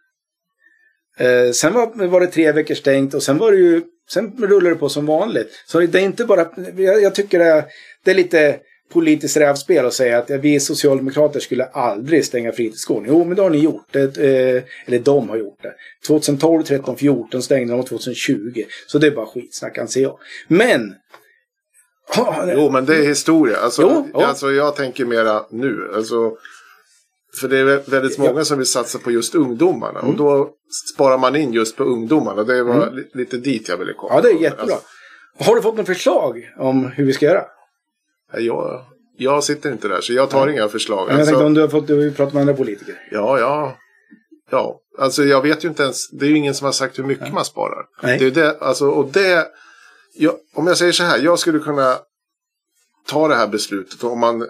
Speaker 2: Eh, sen var, var det tre veckor stängt och sen var det ju Sen rullar det på som vanligt. Så det är inte bara, jag, jag tycker det det är lite politiskt rävspel att säga att vi socialdemokrater skulle aldrig stänga fritidsgården. Jo, men det har ni gjort. Det, eh, eller de har gjort det. 2012, 13, 14 stängde de 2020. Så det är bara skitsnack anser jag. Men...
Speaker 1: Jo, men det är historia. Alltså, jo, ja. alltså jag tänker mera nu. Alltså, för det är väldigt många som vill satsa på just ungdomarna. Mm. Och då sparar man in just på ungdomarna. Det var mm. lite dit jag ville komma.
Speaker 2: Ja, det är jättebra. Alltså, har du fått något förslag om hur vi ska göra?
Speaker 1: Jag, jag sitter inte där, så jag tar mm. inga förslag.
Speaker 2: Men jag alltså, tänkte om du har fått du har pratat med andra politiker.
Speaker 1: Ja, ja. Ja, alltså jag vet ju inte ens. Det är ju ingen som har sagt hur mycket Nej. man sparar. Nej. Det är det, alltså, och det. Jag, om jag säger så här, jag skulle kunna ta det här beslutet om man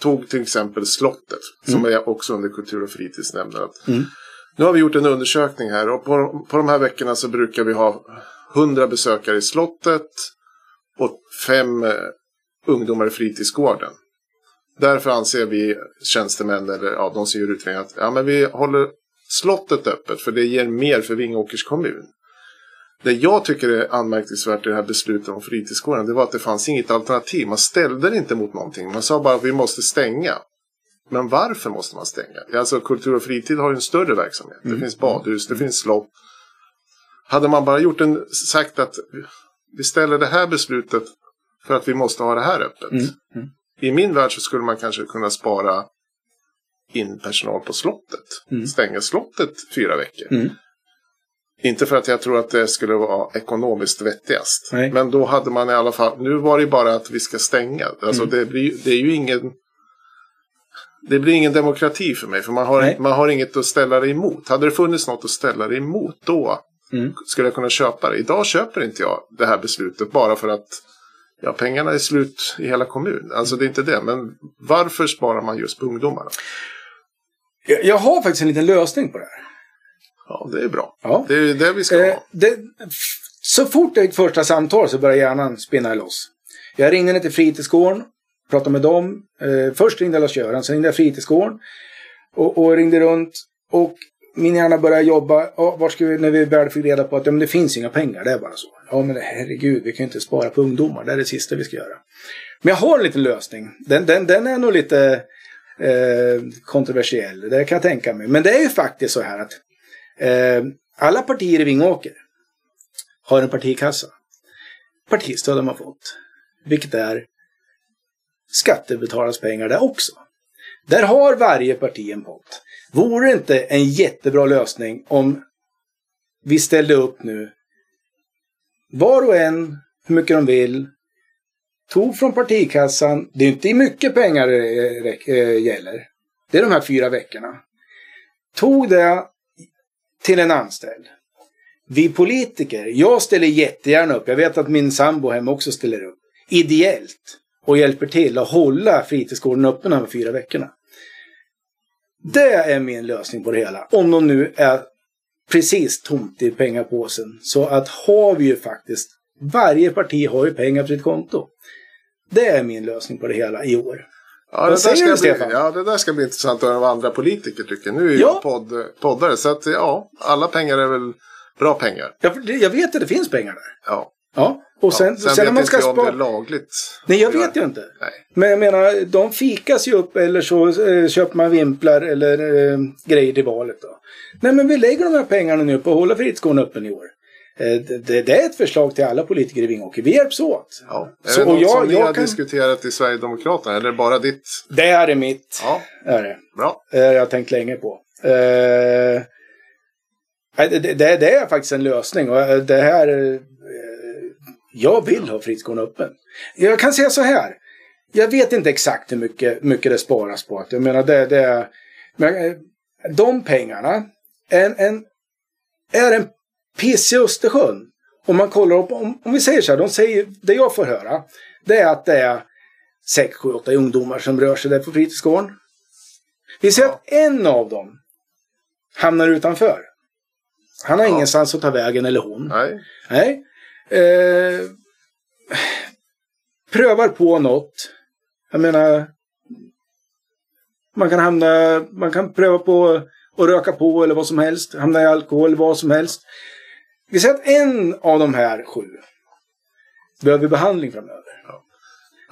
Speaker 1: tog till exempel slottet, mm. som är också under kultur och fritidsnämnden. Mm. Nu har vi gjort en undersökning här och på, på de här veckorna så brukar vi ha 100 besökare i slottet och fem eh, ungdomar i fritidsgården. Därför anser vi tjänstemän, eller ja, de som gör utredningen, att ja, men vi håller slottet öppet för det ger mer för Vingåkers kommun. Det jag tycker är anmärkningsvärt i det här beslutet om fritidsgården, det var att det fanns inget alternativ. Man ställde det inte mot någonting. Man sa bara att vi måste stänga. Men varför måste man stänga? Alltså kultur och fritid har ju en större verksamhet. Mm. Det finns badhus, det finns slott. Hade man bara gjort en, sagt att vi ställer det här beslutet för att vi måste ha det här öppet. Mm. Mm. I min värld så skulle man kanske kunna spara in personal på slottet. Mm. Stänga slottet fyra veckor. Mm. Inte för att jag tror att det skulle vara ekonomiskt vettigast. Nej. Men då hade man i alla fall, nu var det bara att vi ska stänga. Alltså mm. det, blir, det är ju ingen det blir ingen demokrati för mig. För man har, man har inget att ställa det emot. Hade det funnits något att ställa det emot då mm. skulle jag kunna köpa det. Idag köper inte jag det här beslutet bara för att ja, pengarna är slut i hela kommunen. Alltså det är inte det. Men varför sparar man just på ungdomarna?
Speaker 2: Jag, jag har faktiskt en liten lösning på det här.
Speaker 1: Ja, det är bra. Ja. Det är det vi ska eh, ha.
Speaker 2: Det, så fort det är ett första samtal så börjar hjärnan spinna loss. Jag ringde ner till fritidsgården, pratade med dem. Eh, först ringde jag Lars-Göran, sen ringde jag fritidsgården. Och, och, ringde runt. Och min hjärna började jobba. Ja, var ska vi, när vi väl fick reda på att ja, det finns inga pengar, det är bara så. Ja, men herregud, vi kan ju inte spara på ungdomar. Det är det sista vi ska göra. Men jag har en liten lösning. Den, den, den är nog lite eh, kontroversiell, det kan jag tänka mig. Men det är ju faktiskt så här att Eh, alla partier i Vingåker har en partikassa. Partistöd har man fått. Vilket är skattebetalarnas pengar där också. Där har varje parti en pott. Vore det inte en jättebra lösning om vi ställde upp nu var och en hur mycket de vill. Tog från partikassan. Det är inte mycket pengar det eh, gäller. Det är de här fyra veckorna. Tog det till en anställd. Vi politiker, jag ställer jättegärna upp. Jag vet att min sambo hemma också ställer upp. Ideellt. Och hjälper till att hålla fritidsgården öppen de här fyra veckorna. Det är min lösning på det hela. Om de nu är precis tomt i pengapåsen. Så att har vi ju faktiskt, varje parti har ju pengar på sitt konto. Det är min lösning på det hela i år.
Speaker 1: Ja, det, där ska du, bli, ja, det där ska bli intressant att höra vad andra politiker tycker. Nu är ja. jag podd, poddare, så att ja, alla pengar är väl bra pengar.
Speaker 2: Jag, jag vet att det finns pengar där.
Speaker 1: Ja.
Speaker 2: Ja, och sen,
Speaker 1: ja, sen, sen vet man ska inte jag om det är lagligt.
Speaker 2: Nej, jag vet ju inte. Nej. Men jag menar, de fikas ju upp eller så eh, köper man vimplar eller eh, grejer till valet då. Nej, men vi lägger de här pengarna nu på att hålla fritidsgården öppen i år. Eh, det, det, är ett förslag till alla politiker i Vingåker. Vi hjälps åt.
Speaker 1: Ja. Är så, det något jag, som ni har kan... diskuterat i Sverigedemokraterna eller bara ditt?
Speaker 2: Det är mitt.
Speaker 1: Ja.
Speaker 2: Är det.
Speaker 1: Bra.
Speaker 2: Det har jag tänkt länge på. Uh, det, det, det, är faktiskt en lösning. Och eh, det här... Jag vill ha fritidsgården öppen. Jag kan säga så här. Jag vet inte exakt hur mycket, mycket det sparas på. Jag menar det, det men, de pengarna. En, en, är en piss i Östersjön. Om man kollar upp, om, om vi säger så här, de säger, det jag får höra, det är att det är 6, 7, 8 ungdomar som rör sig där på fritidsgården. Vi säger ja. att en av dem hamnar utanför. Han har
Speaker 1: Ja.
Speaker 2: ingenstans att ta vägen, eller hon.
Speaker 1: Nej.
Speaker 2: Nej. Eh, prövar på något. Jag menar. Man kan hamna, man kan pröva på att röka på eller vad som helst. Hamna i alkohol, vad som helst. Vi säger att en av de här sju behöver behandling framöver.
Speaker 1: Ja.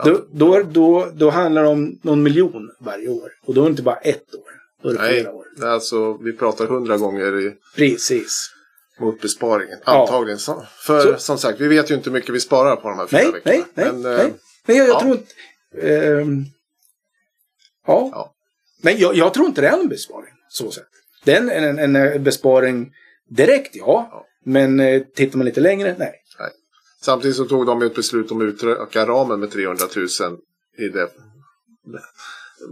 Speaker 2: Då, då, då, då handlar det om någon miljon varje år. Och då är det inte bara ett år. Då är det
Speaker 1: Nej.
Speaker 2: flera år.
Speaker 1: Alltså, vi pratar hundra gånger i,
Speaker 2: Precis.
Speaker 1: Mot besparingen.
Speaker 2: Ja.
Speaker 1: Antagligen. Så, för
Speaker 2: Så-
Speaker 1: som sagt, vi vet ju inte hur mycket vi sparar på de här fyra
Speaker 2: Nej,
Speaker 1: veckorna.
Speaker 2: nej, nej.
Speaker 1: Men,
Speaker 2: nej.
Speaker 1: eh,
Speaker 2: Men jag, jag
Speaker 1: ja.
Speaker 2: tror inte... ehm, ja.
Speaker 1: Ja.
Speaker 2: Men jag, jag tror inte det är en besparing. Så sett. Det är en, en, en besparing direkt, ja.
Speaker 1: Ja.
Speaker 2: Men eh, tittar man lite längre, nej.
Speaker 1: Samtidigt så tog de ju ett beslut om att utöka ramen med 300 000 i det,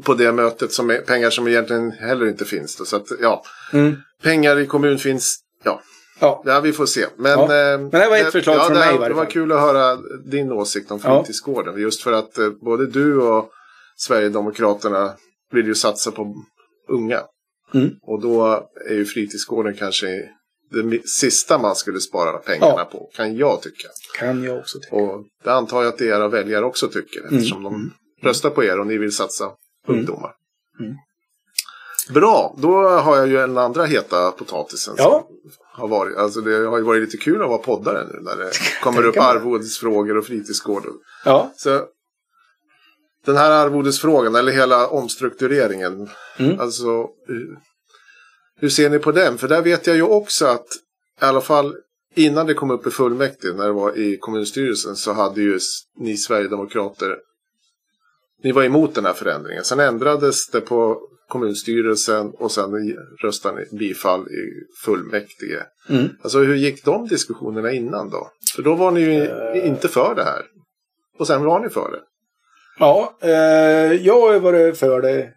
Speaker 1: på det mötet. Som är pengar som egentligen heller inte finns. Då. Så att, ja,
Speaker 2: Mm.
Speaker 1: pengar i kommun finns. Ja,
Speaker 2: Ja.
Speaker 1: ja vi får se. Men,
Speaker 2: Ja.
Speaker 1: eh,
Speaker 2: Men det var ett förslag
Speaker 1: ja,
Speaker 2: från
Speaker 1: det,
Speaker 2: mig
Speaker 1: Det var kul att höra din åsikt om
Speaker 2: Ja.
Speaker 1: fritidsgården. Just för att eh, både du och Sverigedemokraterna vill ju satsa på unga.
Speaker 2: Mm.
Speaker 1: Och då är ju fritidsgården kanske det sista man skulle spara pengarna
Speaker 2: Ja.
Speaker 1: på. Kan jag tycka.
Speaker 2: Kan jag också tycka.
Speaker 1: Och det antar jag att era väljare också tycker eftersom
Speaker 2: Mm.
Speaker 1: de röstar på er och ni vill satsa på
Speaker 2: Mm.
Speaker 1: ungdomar. Bra, då har jag ju en andra heta potatisen
Speaker 2: Ja.
Speaker 1: som har varit. Alltså det har ju varit lite kul att vara poddare nu när det kommer upp arvodesfrågor och fritidsgårdar.
Speaker 2: Ja.
Speaker 1: Så den här arvodesfrågan, eller hela omstruktureringen,
Speaker 2: Mm.
Speaker 1: alltså hur- ser ni på den? För där vet jag ju också att i alla fall innan det kom upp i fullmäktige, när det var i kommunstyrelsen, så hade ju ni Sverigedemokrater, ni var emot den här förändringen. Sen ändrades det på kommunstyrelsen och sen röstade ni bifall i fullmäktige.
Speaker 2: Mm.
Speaker 1: Alltså hur gick de diskussionerna innan då? För då var ni ju
Speaker 2: Eh.
Speaker 1: inte för det här. Och sen var ni för det.
Speaker 2: Ja, eh, jag har varit för det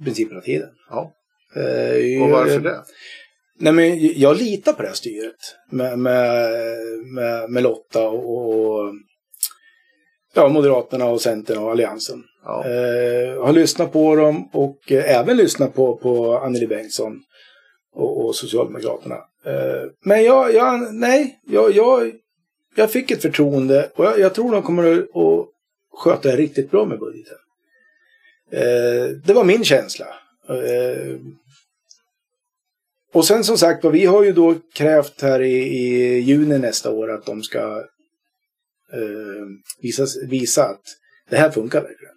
Speaker 2: i princip hela tiden.
Speaker 1: Ja.
Speaker 2: Eh,
Speaker 1: Och varför
Speaker 2: jag-
Speaker 1: det?
Speaker 2: Nej, men jag litar på det här styret med, med, med, med Lotta och, och ja, Moderaterna och Centern och Alliansen.
Speaker 1: Ja.
Speaker 2: Eh, har lyssnat på dem och eh, även lyssnat på, på Anneli Bengtsson och, och Socialdemokraterna. Eh, men jag, jag nej, jag, jag, jag fick ett förtroende och jag, jag tror de kommer att, att sköta det riktigt bra med budgeten. Eh, det var min känsla. Eh, och sen som sagt vi har ju då krävt här i, i juni nästa år att de ska eh, visa, visa att det här funkar verkligen.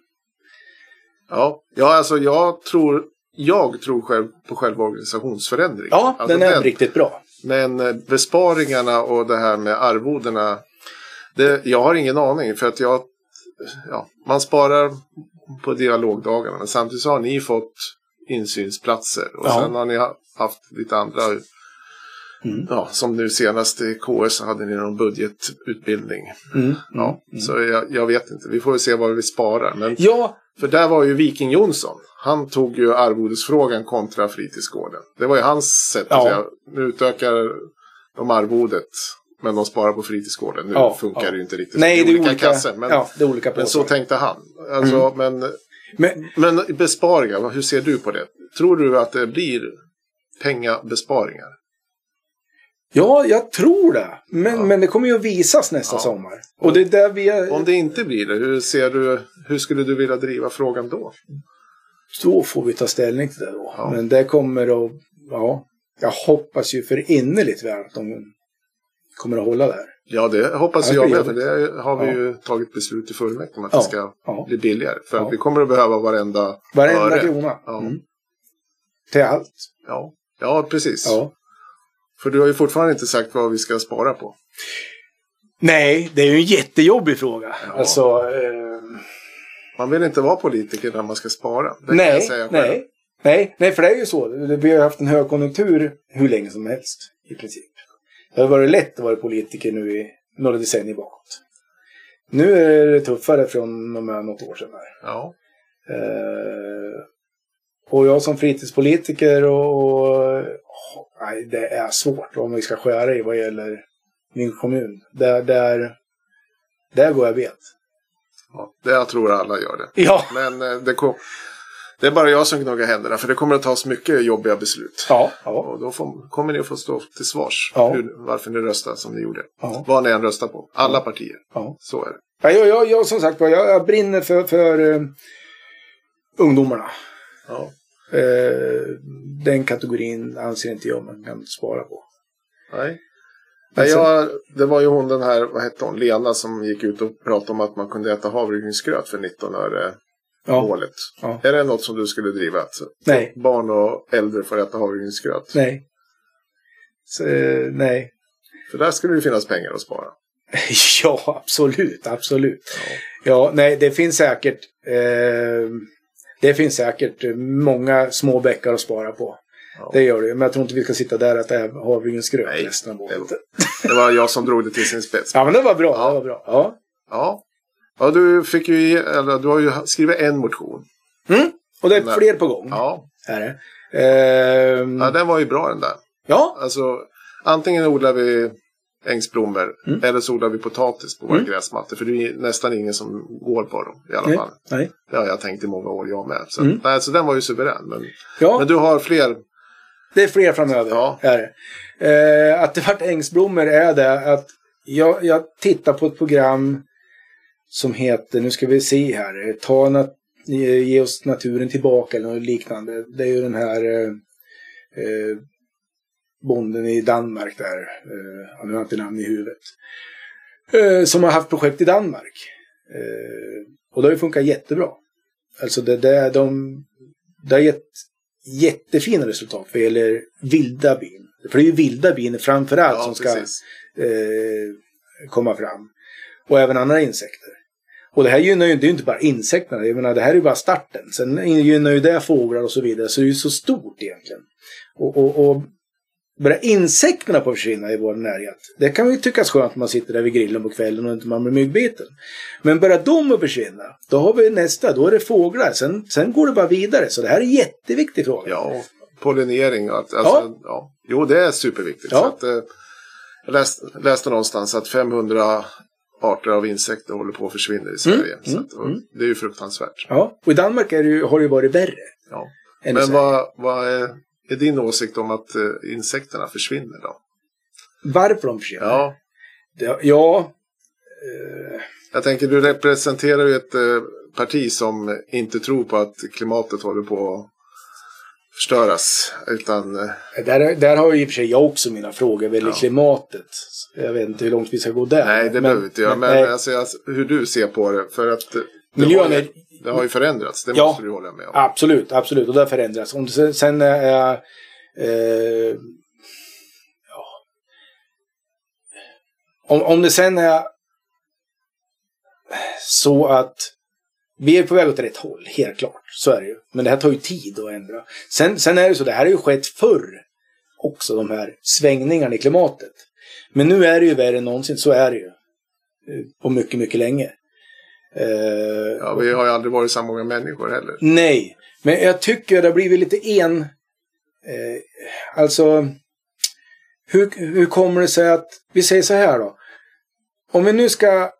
Speaker 1: Ja. ja, alltså jag tror, jag tror själv på själva organisationsförändringen.
Speaker 2: Ja,
Speaker 1: alltså
Speaker 2: den är riktigt bra.
Speaker 1: Men eh, besparingarna och det här med arvodena. Det, jag har ingen aning för att jag, ja, man sparar på dialogdagarna. Men samtidigt så har ni fått insynsplatser. Och
Speaker 2: Ja.
Speaker 1: sen har ni ha- haft lite andra.
Speaker 2: Mm.
Speaker 1: Ja, som nu senast i KS hade ni någon budgetutbildning.
Speaker 2: Mm.
Speaker 1: Ja,
Speaker 2: Mm.
Speaker 1: så jag, jag vet inte. Vi får väl se vad vi sparar. Men,
Speaker 2: Ja,
Speaker 1: för där var ju Viking Jonsson. Han tog ju arvodesfrågan kontra fritidsgården. Det var ju hans sätt att
Speaker 2: Ja.
Speaker 1: säga. Nu utökar de arvodet. Men de sparar på fritidsgården. Nu
Speaker 2: Ja,
Speaker 1: funkar
Speaker 2: ja.
Speaker 1: det ju inte riktigt.
Speaker 2: nej, det är olika,
Speaker 1: kassor. Men,
Speaker 2: ja, det är olika
Speaker 1: men så tänkte han. Alltså, men,
Speaker 2: Men,
Speaker 1: men besparingar, hur ser du på det? Tror du att det blir pengabesparingar?
Speaker 2: Ja, jag tror det. Men,
Speaker 1: Ja.
Speaker 2: men det kommer ju att visas nästa
Speaker 1: Ja.
Speaker 2: sommar. Och det är där vi är...
Speaker 1: Om det inte blir det, hur, ser du, hur skulle du vilja driva frågan då?
Speaker 2: Då får vi ta ställning till det då.
Speaker 1: Ja.
Speaker 2: Men det kommer att... Ja, jag hoppas ju för innerligt väl att de kommer att hålla där.
Speaker 1: Ja, det hoppas jag med. För det har vi
Speaker 2: Ja.
Speaker 1: ju tagit beslut i fullmäktige om att
Speaker 2: Ja.
Speaker 1: det ska
Speaker 2: Ja.
Speaker 1: bli billigare. För att vi kommer att behöva varenda
Speaker 2: Varenda
Speaker 1: öre.
Speaker 2: krona. Mm. Till allt.
Speaker 1: Ja. ja, precis.
Speaker 2: Ja.
Speaker 1: För du har ju fortfarande inte sagt vad vi ska spara på.
Speaker 2: Nej, det är ju en jättejobbig fråga.
Speaker 1: Ja.
Speaker 2: Alltså... Eh,
Speaker 1: Man vill inte vara politiker när man ska spara. Det kan jag
Speaker 2: nej,
Speaker 1: säga själv.
Speaker 2: nej. Nej, nej, för det är ju så. Vi har haft en högkonjunktur hur länge som helst. I princip. Det har varit lätt att vara politiker nu i några decennier bakåt. Nu är det tuffare från och med något år sedan. Här.
Speaker 1: Ja.
Speaker 2: Eh, och jag som fritidspolitiker och... och nej, det är svårt om vi ska skära i vad gäller min kommun. Där, där, där går jag bet.
Speaker 1: ja, det jag tror alla gör det.
Speaker 2: Ja,
Speaker 1: Men eh, det kom... Det är bara jag som gnuggar händerna för det kommer att tas mycket jobbiga beslut.
Speaker 2: Ja, ja,
Speaker 1: Och då får, kommer ni att få stå till svars
Speaker 2: Ja.
Speaker 1: hur, varför ni röstar som ni gjorde.
Speaker 2: ja.
Speaker 1: Vad ni än röstar på. Alla partier.
Speaker 2: ja.
Speaker 1: Så är det.
Speaker 2: Ja, jag, jag, jag, som sagt jag, jag brinner för, för eh, ungdomarna.
Speaker 1: Ja.
Speaker 2: Eh, den kategorin anser inte jag man kan spara på.
Speaker 1: Nej. Nej, jag, det var ju hon den här, vad hette hon, Lena som gick ut och pratade om att man kunde äta havregrynsgröt för 19 öre
Speaker 2: Ja,
Speaker 1: målet.
Speaker 2: Ja.
Speaker 1: Är det något som du skulle driva? Alltså,
Speaker 2: nej,
Speaker 1: barn och äldre får äta havregrynsgröt.
Speaker 2: nej. Så, eh, nej.
Speaker 1: För där skulle det finnas pengar att spara.
Speaker 2: Ja, absolut, absolut.
Speaker 1: Ja.
Speaker 2: Ja, nej, det finns säkert eh, det finns säkert många små bäckar att spara på.
Speaker 1: Ja.
Speaker 2: Det gör det. Men jag tror inte vi ska sitta där och äta havregrynsgröt
Speaker 1: Nej,
Speaker 2: resten av året.
Speaker 1: Det var jag som drog det till sin spets.
Speaker 2: Ja, men det var bra.
Speaker 1: Ja.
Speaker 2: Det var bra. Ja.
Speaker 1: Ja. Ja, du fick ju, eller du har ju skrivit en motion.
Speaker 2: Mm. Och det är
Speaker 1: Nej.
Speaker 2: fler på gång.
Speaker 1: Ja.
Speaker 2: Är det. Ehm,
Speaker 1: ja, den var ju bra den där.
Speaker 2: ja.
Speaker 1: Alltså, antingen odlar vi ängsblommor
Speaker 2: Mm.
Speaker 1: eller så odlar vi potatis på våra
Speaker 2: Mm.
Speaker 1: gräsmattor. För det är nästan ingen som går på dem i alla
Speaker 2: Nej.
Speaker 1: fall.
Speaker 2: Nej.
Speaker 1: Det har jag tänkt i många år jag med. Så,
Speaker 2: Mm.
Speaker 1: nej, så den var ju suverän. Men,
Speaker 2: Ja,
Speaker 1: men du har fler.
Speaker 2: det är fler framöver.
Speaker 1: Ja.
Speaker 2: Är det. Eh, att det vart ängsblommor är det att jag, jag tittar på ett program som heter, nu ska vi se här, eh, ta nat- ge ge oss naturen tillbaka eller något liknande. Det är ju den här eh, eh, bonden i Danmark där, eh, ja, nu har inte namn i huvudet, eh, som har haft projekt i Danmark. Eh, och det har ju funkat jättebra. Alltså det, det, de, det har gett jättefina resultat vad gäller vilda bin. För det är ju vilda bin framförallt som ska eh, komma fram. Och även andra insekter. Och det här gynnar ju inte, det är ju inte bara insekterna, jag menar det här är ju bara starten. Sen gynnar ju det fåglar och så vidare, så det är ju så stort egentligen. Och, och, och bara insekterna på att försvinna i vår närhet. Det kan ju tyckas skönt när man sitter där vid grillen på kvällen och inte man blir myggbiten. Men bara de att försvinna, då har vi nästa, då är det fåglar. Sen, sen går det bara vidare. Så det här är en jätteviktig fråga.
Speaker 1: Ja, pollinering. Att, alltså, ja. Jo, det är superviktigt.
Speaker 2: Ja.
Speaker 1: Så att, eh, jag läste, läste någonstans att 500 arter av insekter håller på att försvinna i Sverige. så
Speaker 2: mm,
Speaker 1: att,
Speaker 2: mm.
Speaker 1: Det är ju fruktansvärt.
Speaker 2: Ja, och i Danmark är det ju, har det ju varit värre.
Speaker 1: Ja. Men vad, vad är, är din åsikt om att eh, insekterna försvinner då?
Speaker 2: Varför de försvinner?
Speaker 1: Ja,
Speaker 2: Det, ja eh,
Speaker 1: jag tänker du representerar ju ett eh, parti som inte tror på att klimatet håller på att förstöras. Utan,
Speaker 2: där, där har ju i och för sig jag också mina frågor vad gäller
Speaker 1: Ja.
Speaker 2: klimatet. Jag vet inte hur långt vi ska gå där.
Speaker 1: nej, det behöver vi inte göra. Men,
Speaker 2: nej,
Speaker 1: alltså, hur du ser på det. För att
Speaker 2: miljön är...
Speaker 1: det har ju förändrats. Det
Speaker 2: Ja.
Speaker 1: måste du hålla med om.
Speaker 2: Absolut, absolut. Och det har förändrats. Om det sen, är... Eh, ja. om, om det sen är så att vi är på väg åt rätt håll, helt klart. Så är det ju. Men det här tar ju tid att ändra. Sen, sen är det så, det här har ju skett förr också, de här svängningarna i klimatet. Men nu är det ju värre än någonsin, så är det ju. Eh, På mycket, mycket länge. Eh,
Speaker 1: Ja, vi har ju aldrig varit så många människor heller.
Speaker 2: Nej, men jag tycker det har blivit lite en... Eh, alltså, hur, hur kommer det sig att... Vi säger så här då. Om vi nu ska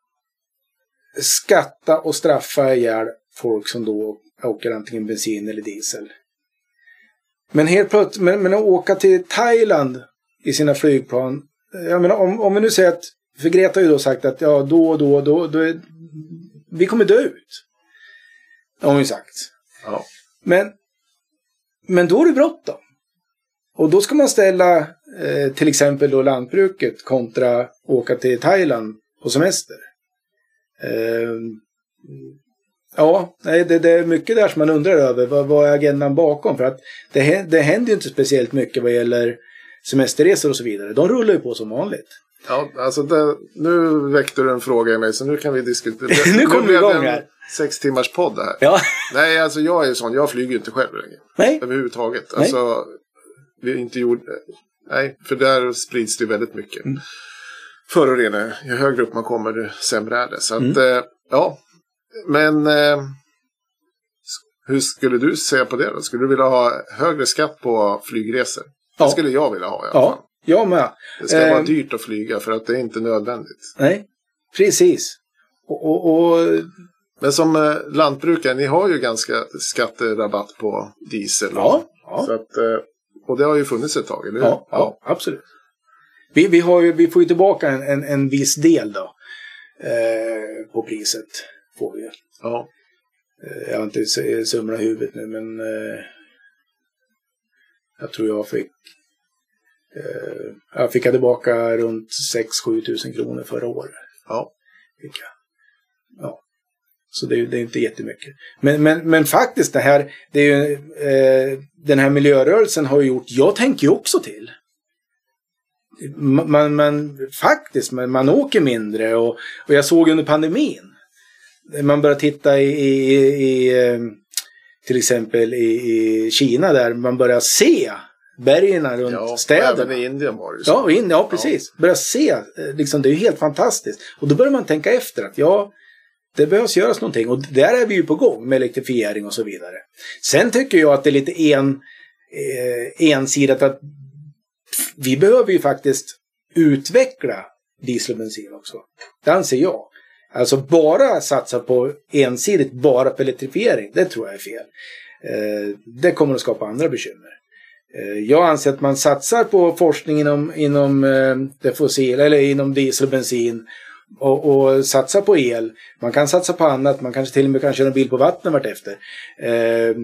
Speaker 2: skatta och straffa ihjäl folk som då åker antingen bensin eller diesel. Men helt plötsligt, men, men att åka till Thailand i sina flygplan. Jag menar om, om vi nu säger att, för Greta har ju då sagt att ja då och då, då, då är, vi kommer dö ut. Har hon ju sagt.
Speaker 1: Ja.
Speaker 2: Men, men då är det bråttom. Och då ska man ställa eh, till exempel då lantbruket kontra åka till Thailand på semester. Eh, ja, det, det är mycket där som man undrar över. Vad, vad är agendan bakom? För att det, det händer ju inte speciellt mycket vad gäller semesterresor och så vidare. De rullar ju på som vanligt.
Speaker 1: Ja, alltså det, nu väckte du en fråga i mig så nu kan vi diskutera.
Speaker 2: Nu kommer vi igång
Speaker 1: en
Speaker 2: här.
Speaker 1: Sex timmars podd här.
Speaker 2: Ja,
Speaker 1: Nej, alltså jag är ju sån. Jag flyger ju inte själv längre.
Speaker 2: nej,
Speaker 1: Överhuvudtaget.
Speaker 2: Nej.
Speaker 1: Alltså, vi är inte gjort... Nej, för där sprids det väldigt mycket.
Speaker 2: Mm.
Speaker 1: Föroreningar. Ju högre upp man kommer, ju sämre är det. Så att,
Speaker 2: Mm.
Speaker 1: eh, ja. Men eh, hur skulle du se på det då? Skulle du vilja ha högre skatt på flygresor?
Speaker 2: Ja.
Speaker 1: Det skulle jag vilja ha i alla fall.
Speaker 2: ja, jag med.
Speaker 1: Det ska vara
Speaker 2: Eh,
Speaker 1: dyrt att flyga för att det är inte nödvändigt.
Speaker 2: Nej, precis. Och, och, och
Speaker 1: Men som eh, lantbrukare, ni har ju ganska skatterabatt på diesel.
Speaker 2: Ja, ja.
Speaker 1: Så att, eh, och det har ju funnits ett tag, eller hur?
Speaker 2: Ja, ja absolut. Vi, vi, har ju, vi får ju tillbaka en, en, en viss del då. Eh, på priset. Får vi ju.
Speaker 1: Ja.
Speaker 2: Eh, jag har inte s- summorna i huvudet nu men eh, jag tror jag fick jag fick tillbaka runt 6-7 tusen kronor förra året.
Speaker 1: Ja.
Speaker 2: Fick jag. Ja. Så det är, det är inte jättemycket. Men, men, men faktiskt det här, det är ju, eh, den här miljörörelsen har ju gjort, jag tänker ju också till. Man, man, man faktiskt, man, man åker mindre och, och jag såg under pandemin. Man börjar titta i, i, i eh, till exempel i, i Kina där man börjar se bergen runt
Speaker 1: Ja,
Speaker 2: städerna.
Speaker 1: även i Indien var det ju så.
Speaker 2: Ja, och ja precis. Börja se, eh, liksom, det är ju helt fantastiskt. Och då börjar man tänka efter att ja, det behövs göras någonting. Och där är vi ju på gång med elektrifiering och så vidare. Sen tycker jag att det är lite en, eh, ensidigt att vi behöver ju faktiskt utveckla diesel och bensin också. Det anser jag. Alltså bara satsa på ensidigt bara på elektrifiering, det tror jag är fel. Eh, det kommer att skapa andra bekymmer. Eh, Jag anser att man satsar på forskning inom, inom eh, det fossila, eller inom diesel och bensin och, och satsar på el. Man kan satsa på annat, man kanske till och med kan köra en bil på vatten vartefter. Eh, eh,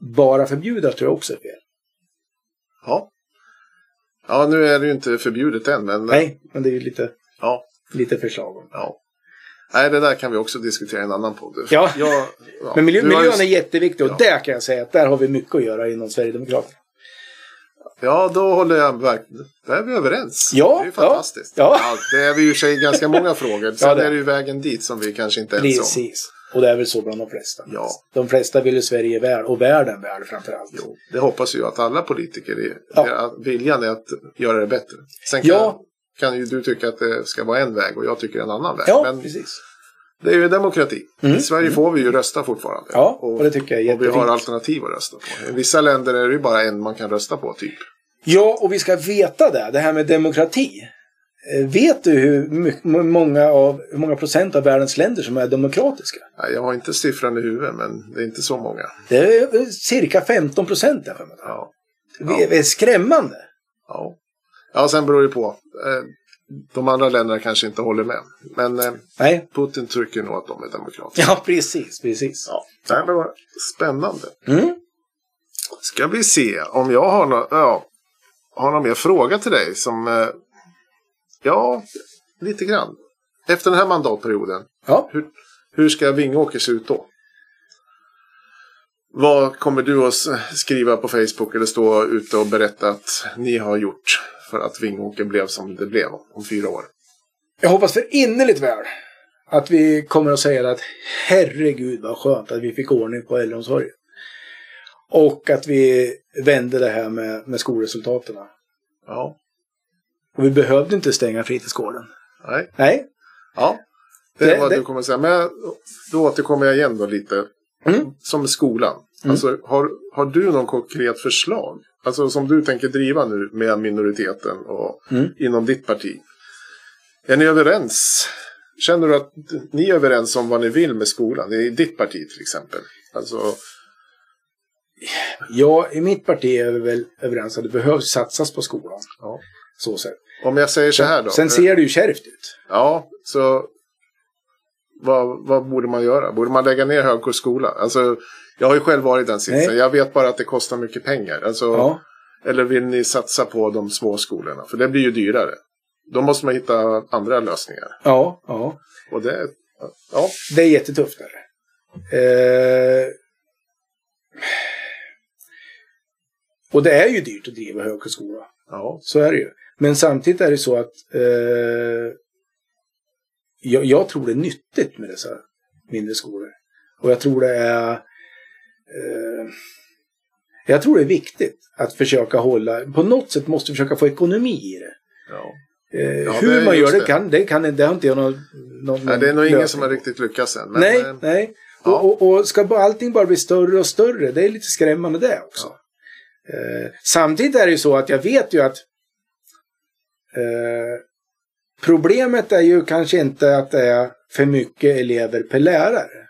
Speaker 2: bara förbjuda tror jag också är fel.
Speaker 1: Ja. Ja, nu är det ju inte förbjudet än, men...
Speaker 2: Nej, men det är ju lite,
Speaker 1: Ja,
Speaker 2: lite förslag om.
Speaker 1: ja. Nej, det där kan vi också diskutera i en annan podd.
Speaker 2: Ja.
Speaker 1: Jag, ja.
Speaker 2: Men miljö, miljön är jätteviktig och
Speaker 1: Ja.
Speaker 2: där kan jag säga att där har vi mycket att göra inom Sverigedemokraterna.
Speaker 1: Ja, då håller jag verkligen... Där är vi överens.
Speaker 2: Ja,
Speaker 1: det är ju
Speaker 2: ja,
Speaker 1: fantastiskt.
Speaker 2: ja.
Speaker 1: det är vi ju i sig ganska många frågor. Sen
Speaker 2: Ja, det är
Speaker 1: det ju vägen dit som vi kanske inte är ense om.
Speaker 2: Precis. Och det är väl så bland de flesta.
Speaker 1: Ja.
Speaker 2: De flesta vill ju Sverige väl och världen väl framförallt.
Speaker 1: Jo, det hoppas ju att alla politiker är.
Speaker 2: Ja.
Speaker 1: Viljan är att göra det bättre. Sen kan,
Speaker 2: Ja.
Speaker 1: Kan ju du tycka att det ska vara en väg och jag tycker en annan väg.
Speaker 2: Ja,
Speaker 1: Men
Speaker 2: precis.
Speaker 1: det är ju demokrati.
Speaker 2: Mm.
Speaker 1: I Sverige får vi ju rösta fortfarande.
Speaker 2: Ja, och det tycker jag är
Speaker 1: Och vi har
Speaker 2: jättefint.
Speaker 1: alternativ att rösta på. I vissa länder är det ju bara en man kan rösta på, typ.
Speaker 2: Ja, och vi ska veta det, det här med demokrati. Eh, Vet du hur många, av, hur många procent av världens länder som är demokratiska?
Speaker 1: Nej, jag har inte siffran i huvudet, men det är inte så många.
Speaker 2: Det är eh, cirka 15 procent.
Speaker 1: Ja.
Speaker 2: Det är skrämmande.
Speaker 1: Ja, ja sen beror det på. Eh, De andra länderna kanske inte håller med. Men eh,
Speaker 2: Nej,
Speaker 1: Putin tycker nog att de är demokrater.
Speaker 2: ja precis, precis.
Speaker 1: Ja, det var spännande.
Speaker 2: Mm.
Speaker 1: Ska vi se om jag har, nå ja, har någon mer fråga till dig som... Eh, ja, lite grann. Efter den här mandatperioden,
Speaker 2: Ja.
Speaker 1: hur, hur ska Vingåker se ut då? Vad kommer du att skriva på Facebook eller stå ute och berätta att ni har gjort för att Vingåker blev som det blev om fyra år?
Speaker 2: Jag hoppas för innerligt väl att vi kommer att säga att herregud vad skönt att vi fick ordning på äldreomsorgen. Och att vi vände det här med, med skolresultaten.
Speaker 1: Ja,
Speaker 2: Och vi behövde inte stänga fritidsgården.
Speaker 1: nej.
Speaker 2: Nej.
Speaker 1: Ja, det är
Speaker 2: Det-
Speaker 1: vad
Speaker 2: det-
Speaker 1: du kommer att säga. Men jag- då återkommer jag igen då lite.
Speaker 2: Mm.
Speaker 1: Som med skolan.
Speaker 2: Mm.
Speaker 1: Alltså, har, har du någon konkret förslag? Alltså som du tänker driva nu med minoriteten och
Speaker 2: Mm.
Speaker 1: inom ditt parti. Är ni överens? Känner du att ni är överens om vad ni vill med skolan? I ditt parti till exempel. Alltså,
Speaker 2: Ja, i mitt parti är vi väl överens att det behövs satsas på skolan.
Speaker 1: ja.
Speaker 2: Så sett.
Speaker 1: Om jag säger så här då.
Speaker 2: Sen ser det ju kärvt ut.
Speaker 1: Ja, så vad, vad borde man göra? Borde man lägga ner Högskolan? Alltså, jag har ju själv varit i den sitsen.
Speaker 2: Nej.
Speaker 1: Jag vet bara att det kostar mycket pengar. Alltså,
Speaker 2: Ja.
Speaker 1: Eller vill ni satsa på de små skolorna? För det blir ju dyrare. Då måste man hitta andra lösningar.
Speaker 2: Ja, ja.
Speaker 1: Och det, ja,
Speaker 2: Det är jättetufft. Där. Eh... Och det är ju dyrt att driva högskola.
Speaker 1: ja,
Speaker 2: Så är det ju. Men samtidigt är det så att eh, jag, jag tror det är nyttigt med dessa mindre skolor. Och jag tror det är eh, jag tror det är viktigt att försöka hålla, på något sätt måste försöka få ekonomi i det.
Speaker 1: ja.
Speaker 2: Eh,
Speaker 1: Ja,
Speaker 2: hur man gör det,
Speaker 1: det.
Speaker 2: kan, det, kan, det har inte jag någon, någon
Speaker 1: Nej, det är nog ingen som har riktigt lyckats än. Men,
Speaker 2: Nej,
Speaker 1: eh,
Speaker 2: nej.
Speaker 1: ja.
Speaker 2: Och, och, och ska allting bara bli större och större, det är lite skrämmande det också. Eh, samtidigt är det ju så att jag vet ju att eh, problemet är ju kanske inte att det är för mycket elever per lärare.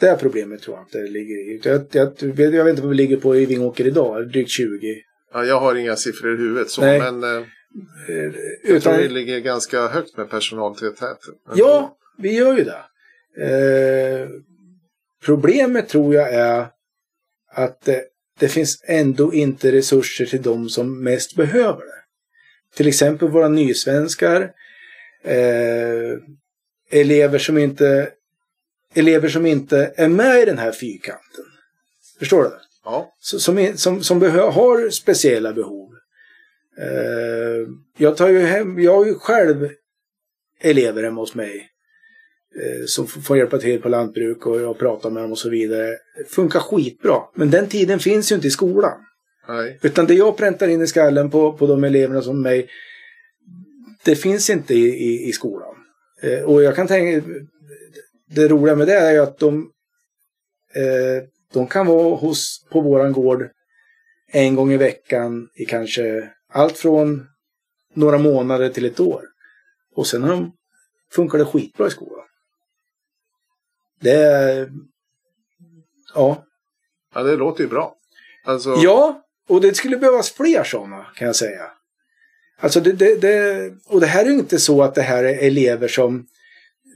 Speaker 2: Det problemet tror jag inte det ligger i. Jag, jag, jag vet inte vad vi ligger på i Vingåker idag, drygt 20.
Speaker 1: Ja, jag har inga siffror i huvudet så,
Speaker 2: Nej.
Speaker 1: men eh,
Speaker 2: Eh,
Speaker 1: jag
Speaker 2: Utan,
Speaker 1: tror vi ligger ganska högt med personaltätheten.
Speaker 2: Ja, vi gör ju det. Eh, problemet tror jag är att det, det finns ändå inte resurser till de som mest behöver det. Till exempel våra nysvenskar, eh, elever som inte elever som inte är med i den här fyrkanten. Förstår du?
Speaker 1: Ja,
Speaker 2: Som, som, som har speciella behov. Eh, jag, tar ju hem, jag har ju själv elever hemma hos mig. Eh, som får hjälpa till på lantbruk och jag pratar med dem och så vidare. Det funkar skitbra. Men den tiden finns ju inte i skolan.
Speaker 1: nej.
Speaker 2: Utan det jag präntar in i skallen på, på de eleverna som mig, det finns inte i, i, i skolan. Eh, och jag kan tänka, det roliga med det är ju att de, eh, de kan vara hos, på våran gård en gång i veckan i kanske allt från några månader till ett år. Och sen har de, funkar det skitbra i skolan. Det är, ja,
Speaker 1: Ja, det låter ju bra. Alltså,
Speaker 2: Ja, och det skulle behövas fler sådana kan jag säga. Alltså det, det, det, och det här är ju inte så att det här är elever som...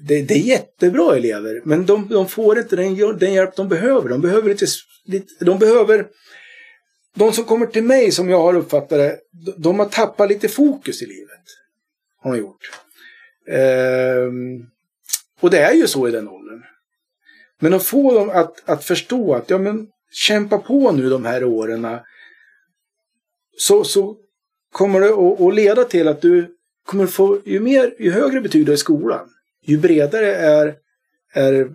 Speaker 2: Det, det är jättebra elever, men de, de får inte den, den hjälp de behöver. De behöver lite, lite... De behöver... De som kommer till mig, som jag har uppfattat det, de, de har tappat lite fokus i livet. Har de gjort. Ehm, och det är ju så i den åldern. Men att få dem att, att förstå att ja, men, kämpa på nu de här åren. Så, så kommer det att, att leda till att du kommer få, ju, mer, ju högre betyg du har i skolan, ju bredare är, är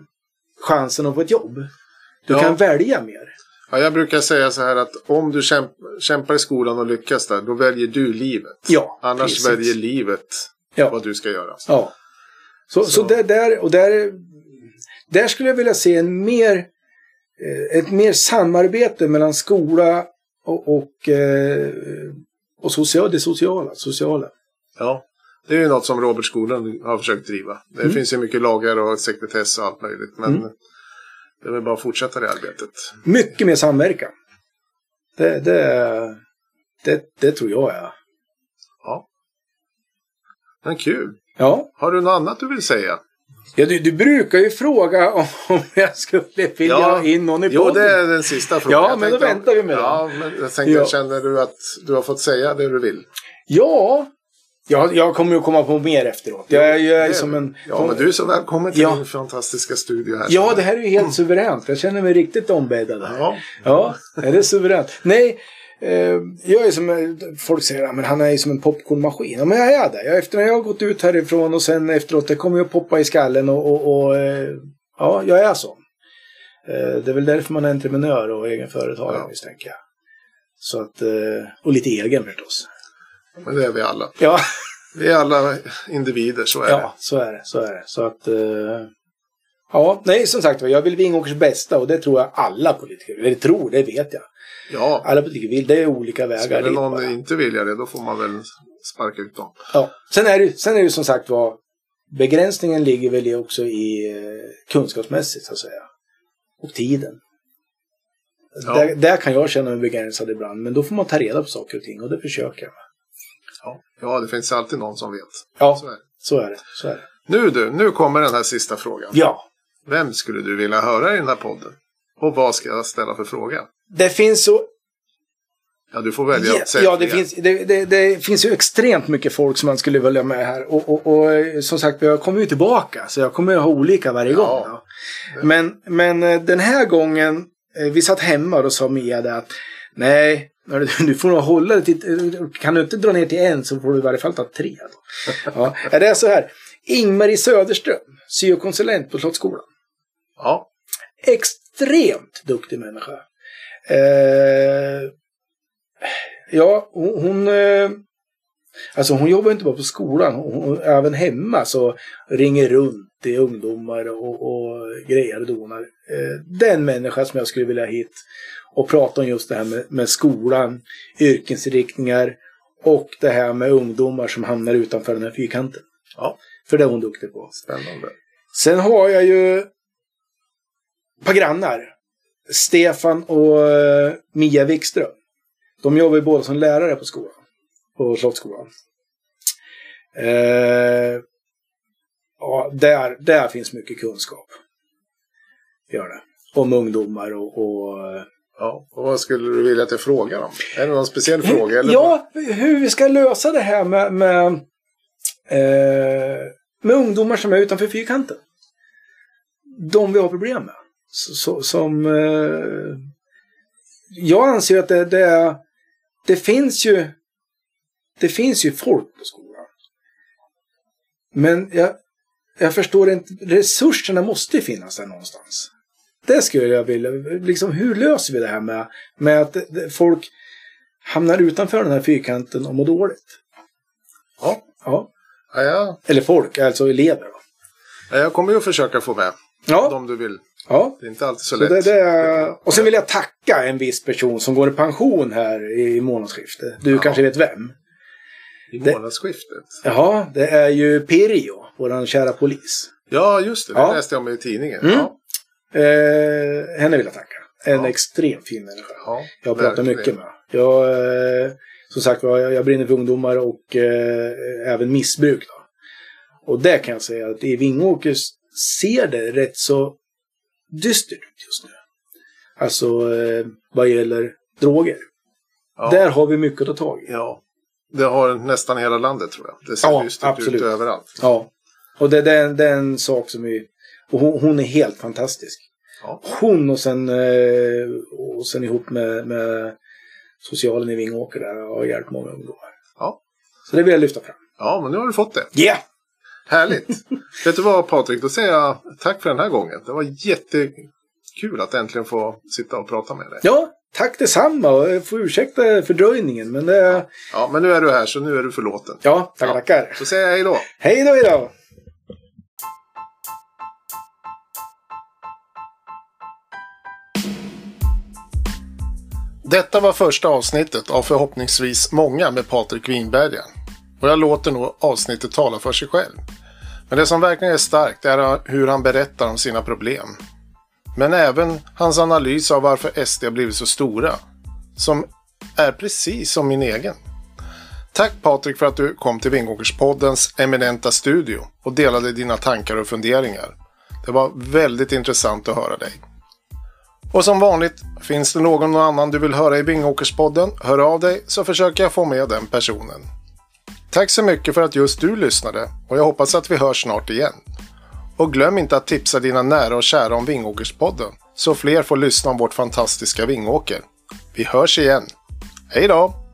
Speaker 2: chansen att få ett jobb. Du
Speaker 1: Ja.
Speaker 2: kan välja mer.
Speaker 1: ja, jag brukar säga så här att om du kämp, kämpar i skolan och lyckas där, då väljer du livet.
Speaker 2: Ja,
Speaker 1: Annars
Speaker 2: precis.
Speaker 1: väljer livet
Speaker 2: Ja.
Speaker 1: vad du ska göra.
Speaker 2: Ja. Så, så.
Speaker 1: Så.
Speaker 2: där, där, och där, där skulle jag vilja se en mer, eh, ett mer samarbete mellan skola och, och, eh, och social, det sociala. sociala.
Speaker 1: Ja. Det är ju något som Robert Skoglund har försökt driva. Det
Speaker 2: Mm.
Speaker 1: finns ju mycket lagar och sekretess och allt möjligt. Men
Speaker 2: Mm.
Speaker 1: det är väl bara att fortsätta det arbetet.
Speaker 2: Mycket mer samverkan. Det, det, det, det tror jag är.
Speaker 1: Men kul.
Speaker 2: Ja,
Speaker 1: Har du något annat du vill säga?
Speaker 2: ja du, du brukar ju fråga om jag skulle vilja
Speaker 1: Ja.
Speaker 2: in någon i
Speaker 1: Jo,
Speaker 2: podden.
Speaker 1: det är den sista frågan.
Speaker 2: Ja,
Speaker 1: Jag
Speaker 2: men då väntar vi med
Speaker 1: Ja, men jag tänkte,
Speaker 2: Ja.
Speaker 1: känner du att du har fått säga det du vill?
Speaker 2: Ja, jag, jag kommer ju komma på mer efteråt. Jag, jag är
Speaker 1: Det-
Speaker 2: som en...
Speaker 1: Ja, men du är så välkommen till
Speaker 2: Ja.
Speaker 1: din fantastiska studio här.
Speaker 2: Ja, det här är ju helt suveränt. Jag känner mig riktigt ombäddad här.
Speaker 1: Ja.
Speaker 2: Ja, det är suveränt. Nej, eh, jag är som... eh, Folk säger att han är ju som en popcornmaskin. Ja, men jag är det. Jag, efter när jag har gått ut härifrån och sen efteråt, det kommer ju att poppa i skallen och... och, och eh, ja, jag är sån. Det är väl därför man är entreprenör och egenföretagare,
Speaker 1: Ja.
Speaker 2: misstänker jag. Så att... och lite egen förstås.
Speaker 1: Men det är vi alla.
Speaker 2: Ja,
Speaker 1: Vi är alla individer, så är
Speaker 2: ja så är det. Så är det. Så att... eh, Ja, nej som sagt jag vill Vingåkers bästa och det tror jag alla politiker, eller tror, det vet jag.
Speaker 1: det. Ja,
Speaker 2: Alla politiker vill, det är olika vägar
Speaker 1: skulle någon
Speaker 2: bara.
Speaker 1: inte vilja det, då får man väl sparka ut dem.
Speaker 2: Ja. Sen är det sen är det som sagt var, begränsningen ligger väl också i eh, kunskapsmässigt så att säga. Och tiden.
Speaker 1: Ja.
Speaker 2: Där, där kan jag känna mig begränsad ibland, men då får man ta reda på saker och ting och det försöker jag. med.
Speaker 1: Ja. ja, det finns alltid någon som vet.
Speaker 2: Ja,
Speaker 1: Så är det.
Speaker 2: så är det. Så är det.
Speaker 1: Nu du, nu kommer den här sista frågan.
Speaker 2: Ja,
Speaker 1: Vem skulle du vilja höra i den här podden? Och vad ska jag ställa för fråga?
Speaker 2: det finns så
Speaker 1: Ja, du får välja säga
Speaker 2: ja, det finns, det, det, det finns ju extremt mycket folk som man skulle vilja med här. Och, och, och som sagt, jag kommer ju tillbaka. Så jag kommer ju ha olika varje gång.
Speaker 1: Ja.
Speaker 2: då. Men, men eh, den här gången, eh, vi satt hemma och då sa Mia det att nej, du får nog hålla det till, kan du inte dra ner till en så får du i varje fall ta tre. Då. Ja, det är så här, Ingmarie Söderström, syokonsulent på Slottsskolan.
Speaker 1: Ja,
Speaker 2: Extremt duktig människa. Eh, ja, hon... hon eh, alltså hon jobbar inte bara på skolan, hon, hon, även hemma så ringer runt till ungdomar och, och grejer och donar. Eh, den människa som jag skulle vilja hit och prata om just det här med, med skolan, yrkesinriktningar och det här med ungdomar som hamnar utanför den här fyrkanten.
Speaker 1: Ja.
Speaker 2: För det är hon duktig på.
Speaker 1: Spännande.
Speaker 2: Sen har jag ju ett par grannar. Stefan och eh, Mia Wikström. De jobbar ju båda som lärare på skolan. På Slottsskolan. Eh, ja, där, där finns mycket kunskap. Gör det. Om ungdomar och, och eh,
Speaker 1: Ja, och vad skulle du vilja att jag frågar om? Är det någon speciell fråga? Eller?
Speaker 2: Ja, hur vi ska lösa det här med, med, eh, med ungdomar som är utanför fyrkanten. De vi har problem med. Så, så, som, eh, jag anser att det, det, det finns ju det finns ju folk på skolan. Men jag, jag förstår inte, resurserna måste ju finnas där någonstans. Det skulle jag vilja, liksom hur löser vi det här med, med att folk hamnar utanför den här fyrkanten och mår dåligt?
Speaker 1: Ja.
Speaker 2: Ja.
Speaker 1: Ja, ja.
Speaker 2: Eller folk, alltså elever. Då.
Speaker 1: Ja, Jag kommer ju att försöka få med
Speaker 2: Ja.
Speaker 1: de du vill.
Speaker 2: ja.
Speaker 1: Det är inte alltid så
Speaker 2: Så
Speaker 1: lätt.
Speaker 2: det, det, och sen vill jag tacka en viss person som går i pension här i månadsskiftet. Du
Speaker 1: Ja.
Speaker 2: kanske vet vem?
Speaker 1: I
Speaker 2: det-
Speaker 1: månadsskiftet.
Speaker 2: Ja, det är ju Pirjo, våran kära polis.
Speaker 1: Ja, just det. Det
Speaker 2: Ja.
Speaker 1: läste jag om i tidningen.
Speaker 2: Mm.
Speaker 1: Ja.
Speaker 2: Eh, henne vill jag tacka. En
Speaker 1: Ja.
Speaker 2: extremt fin människa.
Speaker 1: Ja,
Speaker 2: Jag pratar
Speaker 1: verkligen.
Speaker 2: mycket med. Jag, eh, som sagt var, jag, jag brinner för ungdomar och eh, även missbruk. Då. Och där kan jag säga att i Vingåker ser det rätt så dystert ut just nu. Alltså eh, vad gäller droger.
Speaker 1: Ja.
Speaker 2: Där har vi mycket att ta tag i.
Speaker 1: ja. Det har nästan hela landet tror jag. Det ser
Speaker 2: Ja,
Speaker 1: dystert
Speaker 2: absolut.
Speaker 1: ut överallt.
Speaker 2: Ja. Och det, det, är en- det är en sak som vi... Och hon, hon är helt fantastisk.
Speaker 1: Ja.
Speaker 2: Hon och sen, eh, och sen ihop med, med socialen i Vingåker där har hjälpt många ungdomar.
Speaker 1: Ja.
Speaker 2: Så det vill jag lyfta fram.
Speaker 1: ja, men nu har du fått det.
Speaker 2: Yeah!
Speaker 1: Härligt! Vet du vad Patrik, då säger jag tack för den här gången. Det var jättekul att äntligen få sitta och prata med dig.
Speaker 2: Ja, tack detsamma. Och jag får ursäkta fördröjningen. Men det...
Speaker 1: Ja, men nu är du här så nu är du förlåten.
Speaker 2: Ja, tackar,
Speaker 1: Ja.
Speaker 2: tackar.
Speaker 1: Så säger jag hej då.
Speaker 2: Hej då idag!
Speaker 1: Detta var första avsnittet av förhoppningsvis många med Patrik Winberga. Och jag låter nog avsnittet tala för sig själv. Men det som verkligen är starkt är hur han berättar om sina problem. Men även hans analys av varför SD har blivit så stora. Som är precis som min egen. Tack Patrik för att du kom till Vingåkerspoddens eminenta studio och delade dina tankar och funderingar. Det var väldigt intressant att höra dig. Och som vanligt, finns det någon annan du vill höra i Vingåkerspodden, hör av dig så försöker jag få med den personen. Tack så mycket för att just du lyssnade och jag hoppas att vi hörs snart igen. Och glöm inte att tipsa dina nära och kära om Vingåkerspodden så fler får lyssna om vårt fantastiska Vingåker. Vi hörs igen. Hej då!